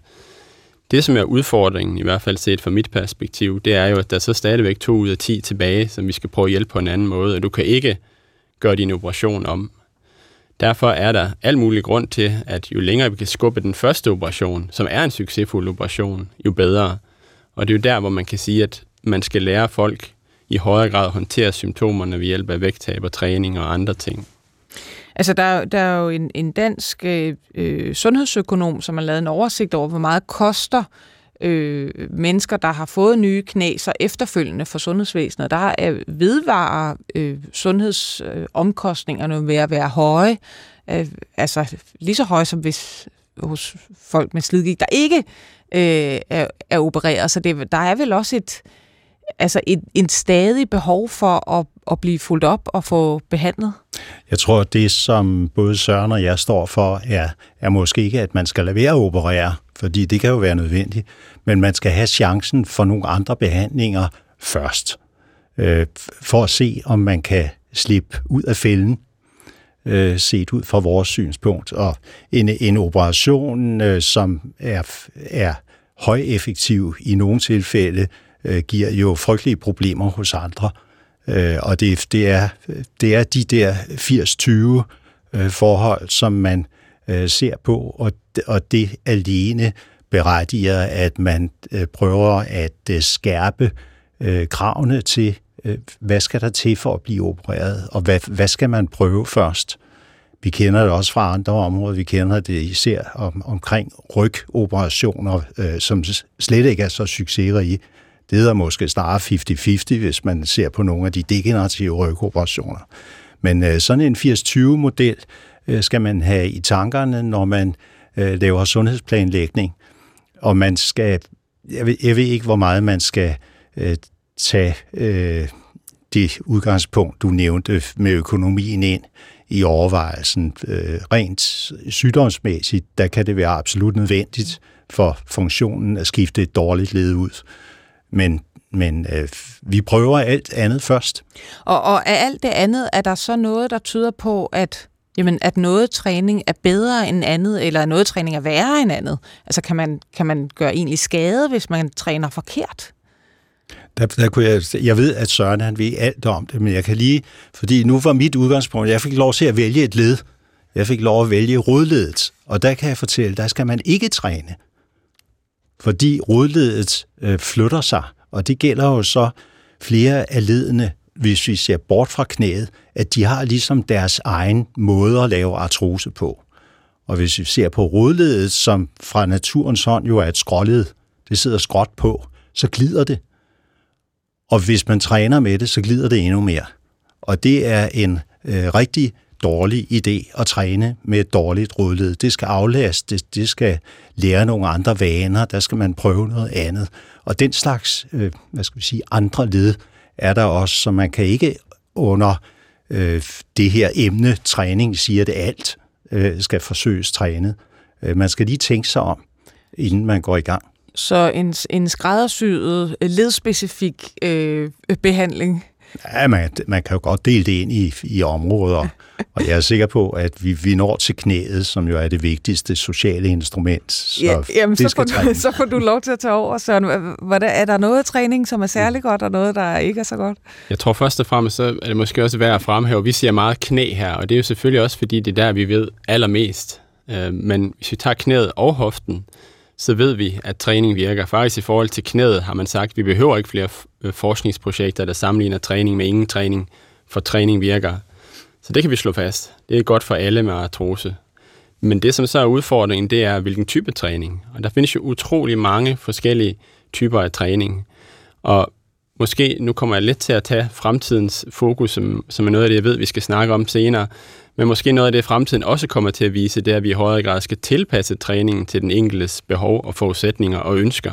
Det, som er udfordringen, i hvert fald set fra mit perspektiv, det er jo, at der er så stadigvæk 2 ud af 10 tilbage, som vi skal prøve at hjælpe på en anden måde, og du kan ikke gøre din operation om. Derfor er der al mulig grund til, at jo længere vi kan skubbe den første operation, som er en succesfuld operation, jo bedre. Og det er jo der, hvor man kan sige, at man skal lære folk i højere grad at håndtere symptomerne ved hjælp af vægttab og træning og andre ting. Altså, der, der er jo en, en dansk øh, øh, sundhedsøkonom, som har lavet en oversigt over, hvor meget koster øh, mennesker, der har fået nye knæser efterfølgende for sundhedsvæsenet. Der er vedvarer øh, sundhedsomkostningerne øh, ved at være høje, øh, altså lige så høje som hvis hos folk med slidgigt, der ikke øh, er, er opereret. Så det, der er vel også et, altså et, en stadig behov for at, at blive fuldt op og få behandlet? Jeg tror, at det, som både Søren og jeg står for, er, er måske ikke, at man skal lade være at operere, fordi det kan jo være nødvendigt, men man skal have chancen for nogle andre behandlinger først, øh, for at se, om man kan slippe ud af fælden, øh, set ud fra vores synspunkt. Og en, en operation, øh, som er, er højeffektiv i nogle tilfælde, øh, giver jo frygtelige problemer hos andre. Øh, og det, det, er, det er de der 80-20 øh, forhold, som man øh, ser på, og, og det alene berettiger, at man øh, prøver at øh, skærpe øh, kravene til, øh, hvad skal der til for at blive opereret, og hvad, hvad skal man prøve først. Vi kender det også fra andre områder. Vi kender det især om, omkring rygoperationer, øh, som slet ikke er så succesrige. Det hedder måske snarere 50-50, hvis man ser på nogle af de degenerative rygoperationer. Men øh, sådan en 80-20-model øh, skal man have i tankerne, når man øh, laver sundhedsplanlægning. Og man skal, jeg ved, jeg ved ikke, hvor meget man skal øh, tage øh, det udgangspunkt, du nævnte med økonomien ind i overvejelsen. Øh, rent sygdomsmæssigt, der kan det være absolut nødvendigt for funktionen at skifte et dårligt led ud. Men, men øh, vi prøver alt andet først. Og, og af alt det andet, er der så noget, der tyder på, at jamen, at noget træning er bedre end andet, eller noget træning er værre end andet? Altså kan man, kan man gøre egentlig skade, hvis man træner forkert? Der, der kunne jeg, jeg ved, at Søren han ved alt om det, men jeg kan lige, fordi nu var mit udgangspunkt, jeg fik lov til at vælge et led. Jeg fik lov at vælge rodledet, og der kan jeg fortælle, der skal man ikke træne fordi rodledet øh, flytter sig, og det gælder jo så flere af ledene, hvis vi ser bort fra knæet, at de har ligesom deres egen måde at lave artrose på. Og hvis vi ser på rodledet, som fra naturens hånd jo er et skråled, det sidder skråt på, så glider det. Og hvis man træner med det, så glider det endnu mere. Og det er en øh, rigtig dårlig idé at træne med et dårligt rodled. Det skal aflastes, det skal lære nogle andre vaner, der skal man prøve noget andet. Og den slags, øh, hvad skal vi sige, andre led er der også, så man kan ikke under øh, det her emne træning siger det alt, øh, skal forsøges trænet. Øh, man skal lige tænke sig om, inden man går i gang. Så en, en skræddersyet, øh, ledspecifik øh, behandling Ja, man, man kan jo godt dele det ind i, i områder, og jeg er sikker på, at vi, vi når til knæet, som jo er det vigtigste sociale instrument. Så ja, jamen, det så, får du, så får du lov til at tage over, Søren. Hvordan, er der noget træning, som er særlig godt, og noget, der ikke er så godt? Jeg tror først og fremmest, så er det måske også værd at fremhæve, vi siger meget knæ her, og det er jo selvfølgelig også, fordi det er der, vi ved allermest. Øh, men hvis vi tager knæet og hoften, så ved vi, at træning virker. Faktisk i forhold til knæet har man sagt, at vi behøver ikke flere øh, forskningsprojekter, der sammenligner træning med ingen træning, for træning virker. Så det kan vi slå fast. Det er godt for alle med artrose. Men det, som så er udfordringen, det er, hvilken type træning. Og der findes jo utrolig mange forskellige typer af træning. Og måske, nu kommer jeg lidt til at tage fremtidens fokus, som, som er noget af det, jeg ved, vi skal snakke om senere. Men måske noget af det, fremtiden også kommer til at vise, det er, at vi i højere grad skal tilpasse træningen til den enkeltes behov og forudsætninger og ønsker.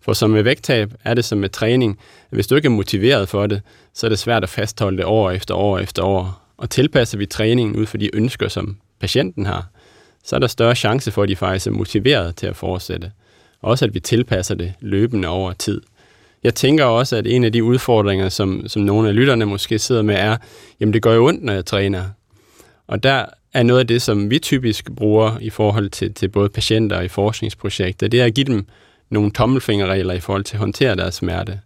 For som med vægttab er det som med træning, at hvis du ikke er motiveret for det, så er det svært at fastholde det år efter år efter år. Og tilpasser vi træningen ud for de ønsker, som patienten har, så er der større chance for, at de faktisk er motiveret til at fortsætte. Også at vi tilpasser det løbende over tid. Jeg tænker også, at en af de udfordringer, som, som nogle af lytterne måske sidder med, er, jamen det gør jo ondt, når jeg træner. Og der er noget af det, som vi typisk bruger i forhold til, til både patienter og i forskningsprojekter, det er at give dem nogle tommelfingerregler i forhold til at håndtere deres smerte.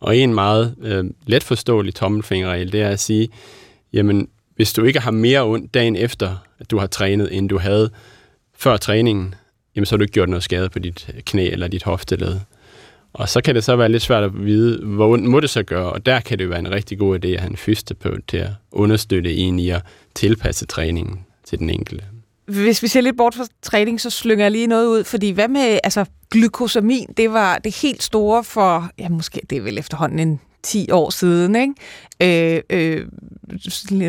Og en meget øh, let forståelig tommelfingerregel, det er at sige, jamen hvis du ikke har mere ondt dagen efter, at du har trænet, end du havde før træningen, jamen så har du ikke gjort noget skade på dit knæ eller dit hofteled. Og så kan det så være lidt svært at vide, hvor ondt må det så gøre, og der kan det være en rigtig god idé at have en fysioterapeut til at understøtte en i at tilpasse træningen til den enkelte. Hvis vi ser lidt bort fra træning, så slynger jeg lige noget ud, fordi hvad med altså, glykosamin, det var det helt store for, ja måske det er vel efterhånden en 10 år siden, ikke? Øh, øh,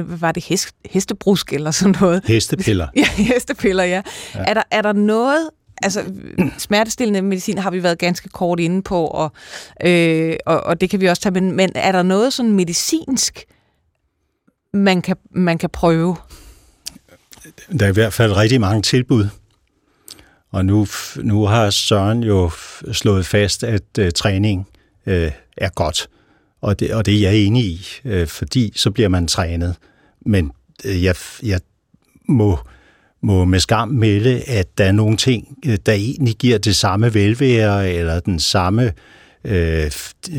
hvad var det? Hest, hestebrusk eller sådan noget? Hestepiller. ja, hestepiller, ja. ja. Er, der, er der noget altså, smertestillende medicin har vi været ganske kort inde på, og, øh, og, og det kan vi også tage, men, men er der noget sådan medicinsk, man kan, man kan prøve? Der er i hvert fald rigtig mange tilbud. Og nu, nu har Søren jo slået fast, at øh, træning øh, er godt. Og det, og det er jeg enig i, øh, fordi så bliver man trænet. Men øh, jeg, jeg må, må med skam melde, at der er nogle ting, øh, der egentlig giver det samme velvære, eller den samme, øh,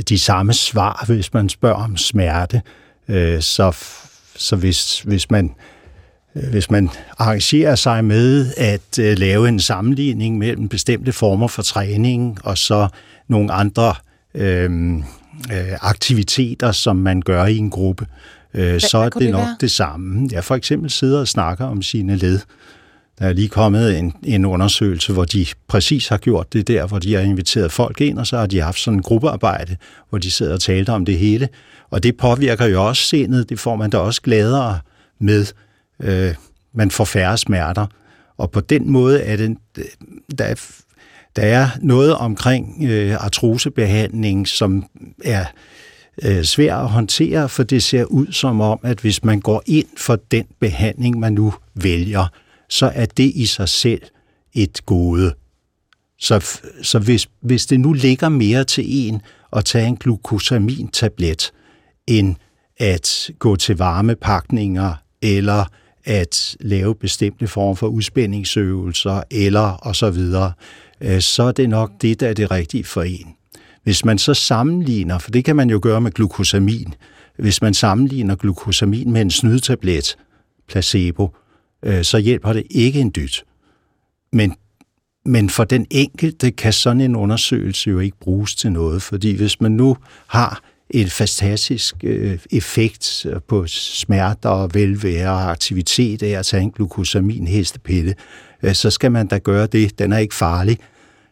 de samme svar, hvis man spørger om smerte. Øh, så, så hvis, hvis man øh, hvis man arrangerer sig med at øh, lave en sammenligning mellem bestemte former for træning og så nogle andre øh, øh aktiviteter, som man gør i en gruppe, øh, så er det, det nok være? det samme. Ja, for eksempel sidder og snakker om sine led. Der er lige kommet en, en undersøgelse, hvor de præcis har gjort det der, hvor de har inviteret folk ind, og så har de haft sådan en gruppearbejde, hvor de sidder og taler om det hele. Og det påvirker jo også sindet, det får man da også gladere med øh, man får færre smerter. Og på den måde er det, der er, der er noget omkring øh, artrosebehandling, som er øh, svær at håndtere, for det ser ud som om, at hvis man går ind for den behandling, man nu vælger, så er det i sig selv et gode. Så, så hvis, hvis det nu ligger mere til en at tage en glukosamintablet, end at gå til varmepakninger eller at lave bestemte former for udspændingsøvelser eller og så videre, øh, så er det nok det, der er det rigtige for en. Hvis man så sammenligner, for det kan man jo gøre med glukosamin, hvis man sammenligner glukosamin med en snydetablet, placebo, øh, så hjælper det ikke en dyt. Men, men for den enkelte kan sådan en undersøgelse jo ikke bruges til noget, fordi hvis man nu har en fantastisk øh, effekt på smerter og velvære og aktivitet af at tage en glukosamin hestepille, øh, så skal man da gøre det. Den er ikke farlig,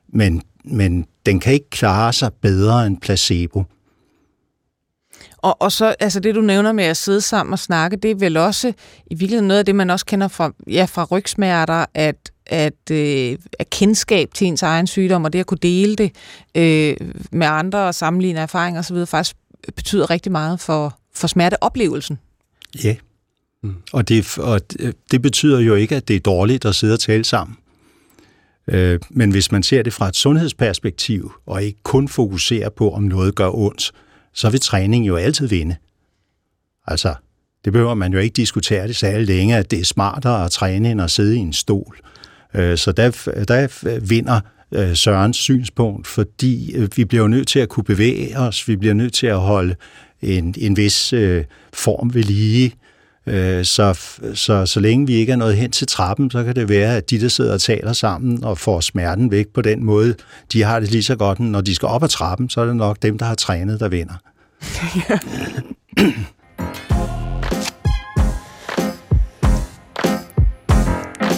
men, men den kan ikke klare sig bedre end placebo. Og, og så, altså det du nævner med at sidde sammen og snakke, det er vel også i virkeligheden noget af det, man også kender fra, ja, fra rygsmerter, at at, øh, at kendskab til ens egen sygdom, og det at kunne dele det øh, med andre og sammenligne erfaringer osv., faktisk betyder rigtig meget for, for smerteoplevelsen. Ja, mm. og, det, og det betyder jo ikke, at det er dårligt at sidde og tale sammen. Øh, men hvis man ser det fra et sundhedsperspektiv, og ikke kun fokuserer på, om noget gør ondt, så vil træning jo altid vinde. Altså, det behøver man jo ikke diskutere det særlig længe, at det er smartere at træne end at sidde i en stol. Øh, så der, der vinder øh, Sørens synspunkt, fordi øh, vi bliver nødt til at kunne bevæge os, vi bliver nødt til at holde en, en vis øh, form ved lige, øh, så, så, så længe vi ikke er nået hen til trappen, så kan det være, at de, der sidder og taler sammen og får smerten væk på den måde, de har det lige så godt, når de skal op ad trappen, så er det nok dem, der har trænet, der vinder.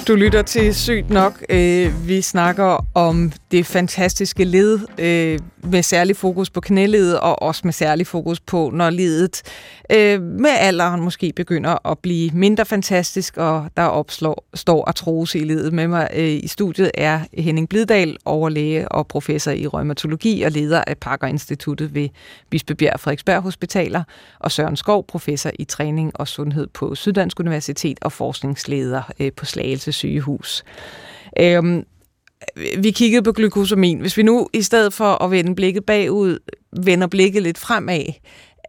Du lytter til Sygt Nok. Øh, vi snakker om det fantastiske led øh, med særlig fokus på knæledet og også med særlig fokus på, når ledet øh, med alderen måske begynder at blive mindre fantastisk, og der opslår, står artrose i ledet. Med mig i studiet er Henning Blidal, overlæge og professor i rheumatologi og leder af Parker Instituttet ved Bispebjerg Frederiksberg Hospitaler, og Søren Skov, professor i træning og sundhed på Syddansk Universitet og forskningsleder på Slagelse sygehus. Øhm, vi kiggede på glykosamin. Hvis vi nu i stedet for at vende blikket bagud, vender blikket lidt fremad,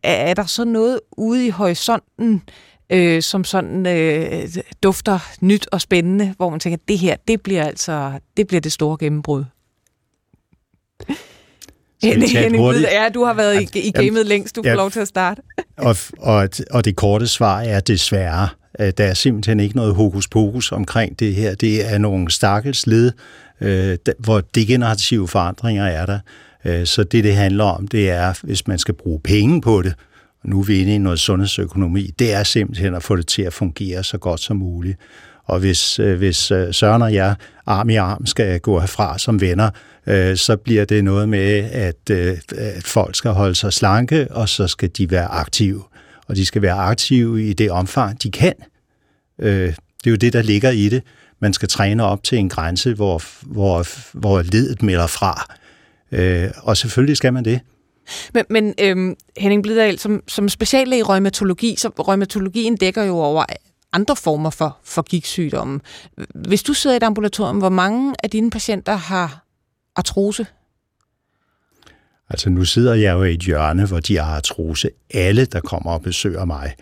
er der så noget ude i horisonten, øh, som sådan øh, dufter nyt og spændende, hvor man tænker, det her, det bliver altså det bliver det store gennembrud? Henning ja, du har været i, i gamet længst. Du får ja, lov til at starte. og, og, og det korte svar er desværre. Øh, der er simpelthen ikke noget hokus pokus omkring det her. Det er nogle stakkels led, øh, hvor degenerative forandringer er der. Øh, så det, det handler om, det er, hvis man skal bruge penge på det, og nu er vi inde i noget sundhedsøkonomi, det er simpelthen at få det til at fungere så godt som muligt. Og hvis, øh, hvis Søren og jeg arm i arm skal gå herfra som venner, så bliver det noget med, at, at folk skal holde sig slanke, og så skal de være aktive og de skal være aktive i det omfang, de kan. Øh, det er jo det, der ligger i det. man skal træne op til en grænse, hvor, hvor, hvor ledet melder fra. Øh, og selvfølgelig skal man det. Men, men øhm, Henning Blidal, som, som speciallæge i rheumatologi, så rheumatologien dækker jo over andre former for, for gigtsygdomme. Hvis du sidder i et ambulatorium, hvor mange af dine patienter har artrose? Altså nu sidder jeg jo i et hjørne, hvor de har artrose. Alle, der kommer og besøger mig.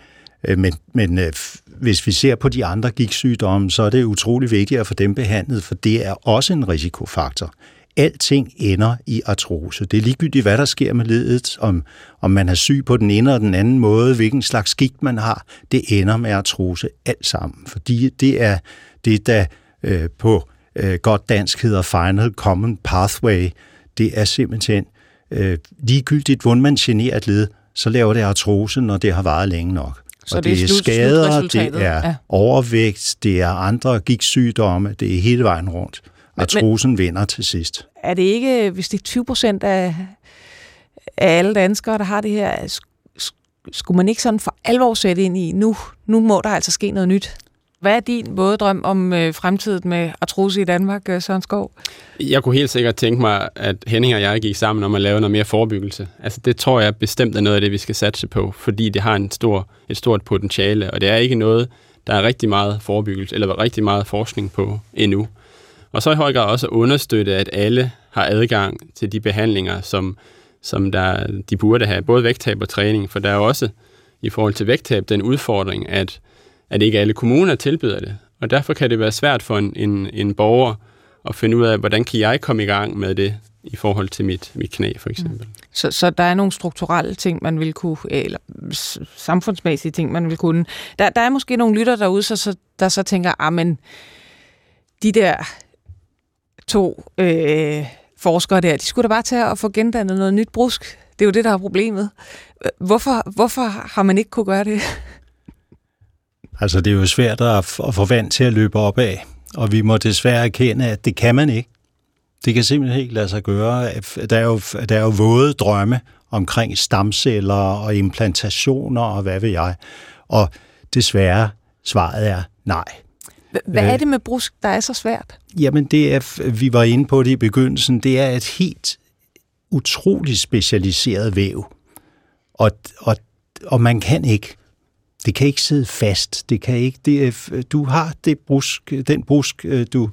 Øh, men, men øh, hvis vi ser på de andre gigtsygdomme, så er det utrolig vigtigt at få dem behandlet, for det er også en risikofaktor. Alting ender i artrose. Det er ligegyldigt, hvad der sker med ledet, om, om man er syg på den ene eller den anden måde, hvilken slags gigt man har, det ender med artrose alt sammen. Fordi det er det, der øh, på øh, godt dansk hedder Final Common Pathway. Det er simpelthen øh, ligegyldigt, hvordan man generer et led, så laver det artrose, når det har varet længe nok. Så og det er det er slut- skader, det er ja. overvægt, det er andre gigtsygdomme, det er hele vejen rundt. Artrosen vinder til sidst. Er det ikke, hvis det er 20 procent af, af alle danskere, der har det her, sk- sk- skulle man ikke sådan for alvor sætte ind i, nu, nu må der altså ske noget nyt? Hvad er din våde drøm om øh, fremtiden med artrose i Danmark, øh, Søren Skov? Jeg kunne helt sikkert tænke mig, at Henning og jeg gik sammen om at lave noget mere forebyggelse. Altså det tror jeg bestemt er noget af det, vi skal satse på, fordi det har en stor, et stort potentiale, og det er ikke noget, der er rigtig meget forebyggelse, eller rigtig meget forskning på endnu. Og så i høj grad også at understøtte, at alle har adgang til de behandlinger, som, som der, de burde have, både vægttab og træning, for der er jo også i forhold til vægttab den udfordring, at, at ikke alle kommuner tilbyder det. Og derfor kan det være svært for en, en, en borger at finde ud af, hvordan kan jeg komme i gang med det i forhold til mit, mit knæ, for eksempel. Så, så der er nogle strukturelle ting, man vil kunne, eller samfundsmæssige ting, man vil kunne. Der, der er måske nogle lytter derude, så, så, der så tænker, ah, men de der to øh, forskere der, de skulle da bare tage og få gendannet noget nyt brusk. Det er jo det, der er problemet. Hvorfor, hvorfor har man ikke kunne gøre det? Altså, det er jo svært at, få vand til at løbe op af, og vi må desværre erkende, at det kan man ikke. Det kan simpelthen ikke lade sig gøre. Der er jo, der er jo våde drømme omkring stamceller og implantationer og hvad ved jeg. Og desværre, svaret er nej. Hvad er det med brusk, der er så svært? Jamen, det er, vi var inde på det i begyndelsen, det er et helt utroligt specialiseret væv. Og, og, og man kan ikke, det kan ikke sidde fast. Det kan ikke, det er, du har det brusk, den brusk, øh, du,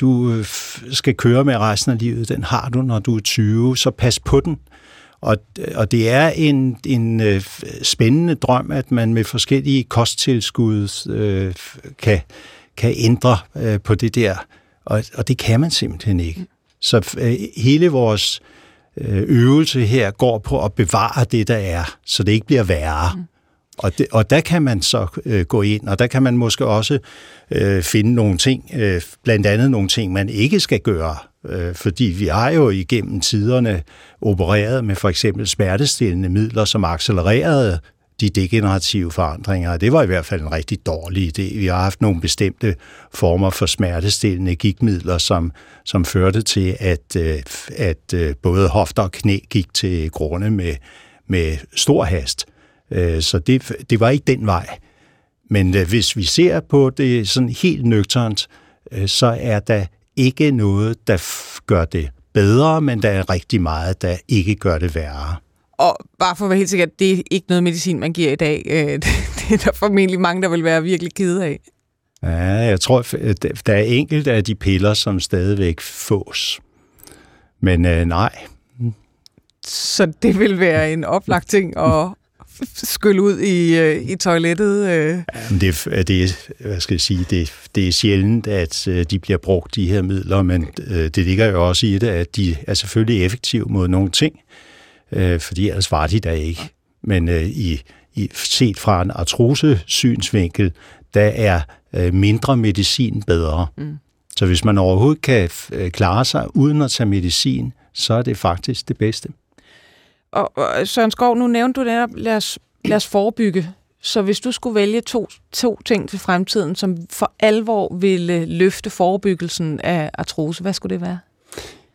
du øh, skal køre med resten af livet, den har du, når du er 20, så pas på den. Og, og det er en, en øh, spændende drøm, at man med forskellige kosttilskud øh, kan, kan ændre øh, på det der. Og, og det kan man simpelthen ikke. Så øh, hele vores øh, øvelse her går på at bevare det, der er, så det ikke bliver værre. Mm. Og, det, og der kan man så øh, gå ind, og der kan man måske også øh, finde nogle ting, øh, blandt andet nogle ting, man ikke skal gøre. Øh, fordi vi har jo igennem tiderne opereret med for eksempel smertestillende midler, som accelererede de degenerative forandringer. Det var i hvert fald en rigtig dårlig idé. Vi har haft nogle bestemte former for smertestillende gigtmidler, som, som førte til, at, øh, at øh, både hofter og knæ gik til grunde med, med stor hast. Øh, Så det, det var ikke den vej. Men øh, hvis vi ser på det sådan helt nøgternt, øh, så er der ikke noget, der gør det bedre, men der er rigtig meget, der ikke gør det værre. Og bare for at være helt sikker, det er ikke noget medicin, man giver i dag. Det er der formentlig mange, der vil være virkelig kede af. Ja, jeg tror, der er enkelte af de piller, som stadigvæk fås. Men øh, nej, Så det vil være en oplagt ting at skylle ud i, øh, i toilettet. øh. Det, er- det, hvad skal jeg sige, det, det er sjældent, at øh, de bliver brugt, de her midler, men øh, det ligger jo også i det, at de er selvfølgelig effektive mod nogle ting, øh, fordi ellers var de der ikke. Men øh, i, i, set fra en artrose-synsvinkel, der er øh, mindre medicin bedre. Mm. Så hvis man overhovedet kan øh, klare sig uden at tage medicin, så er det faktisk det bedste. Og, og Søren Skov, nu nævnte du netop, lad os, lad os forebygge. Så hvis du skulle vælge to, to ting til fremtiden, som for alvor ville løfte forebyggelsen af artrose, hvad skulle det være?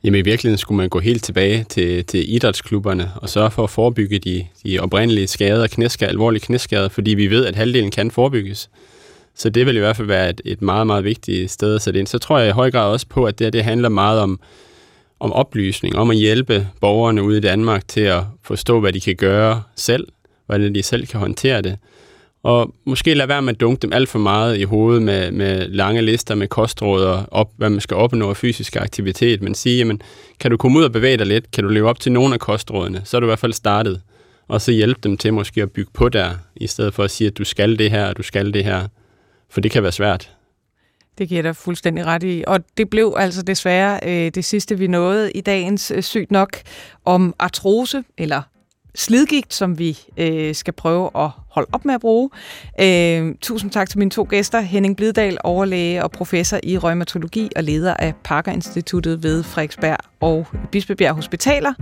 Jamen i virkeligheden skulle man gå helt tilbage til, til idrætsklubberne og sørge for at forebygge de, de oprindelige skader, knæskader, alvorlige knæskader, fordi vi ved, at halvdelen kan forebygges. Så det vil i hvert fald være et, et meget, meget vigtigt sted at sætte ind. Så tror jeg i høj grad også på, at det, det handler meget om, om oplysning, om at hjælpe borgerne ude i Danmark til at forstå, hvad de kan gøre selv, hvordan de selv kan håndtere det. Og måske lade være med at dunke dem alt for meget i hovedet med, med lange lister med kostråd og op, hvad man skal opnå af fysisk aktivitet, men sige, jamen, kan du komme ud og bevæge dig lidt, kan du leve op til nogle af kostrådene, så er du i hvert fald startet. Og så hjælpe dem til måske at bygge på der, i stedet for at sige, at du skal det her, og du skal det her. For det kan være svært. Det giver dig fuldstændig ret i. Og det blev altså desværre øh, det sidste, vi nåede i dagens øh, Sygt Nok om artrose, eller slidgigt, som vi øh, skal prøve at holde op med at bruge. Øh, tusind tak til mine to gæster, Henning Blidal, overlæge og professor i rheumatologi og leder af Parker Instituttet ved Frederiksberg og Bispebjerg Hospitaler,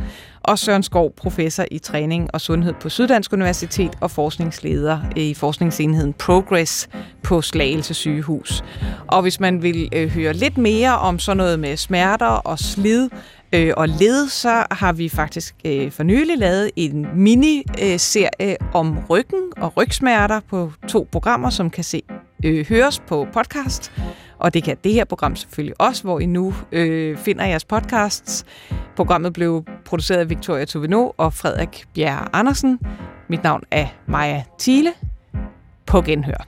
og Søren Skov, professor i træning og sundhed på Syddansk Universitet og forskningsleder i forskningsenheden Progress på Slagelse sygehus. Og hvis man vil øh, høre lidt mere om sådan noget med smerter og slid, øh, og led, så har vi faktisk øh, for nylig lavet en mini-serie om ryggen og rygsmerter på to programmer, som kan se øh, høres på podcast. Og det kan det her program selvfølgelig også, hvor I nu øh, finder jeres podcasts. Programmet blev produceret af Victoria Tuveno og Frederik Bjerre Andersen. Mit navn er Maja Thiele. På genhør.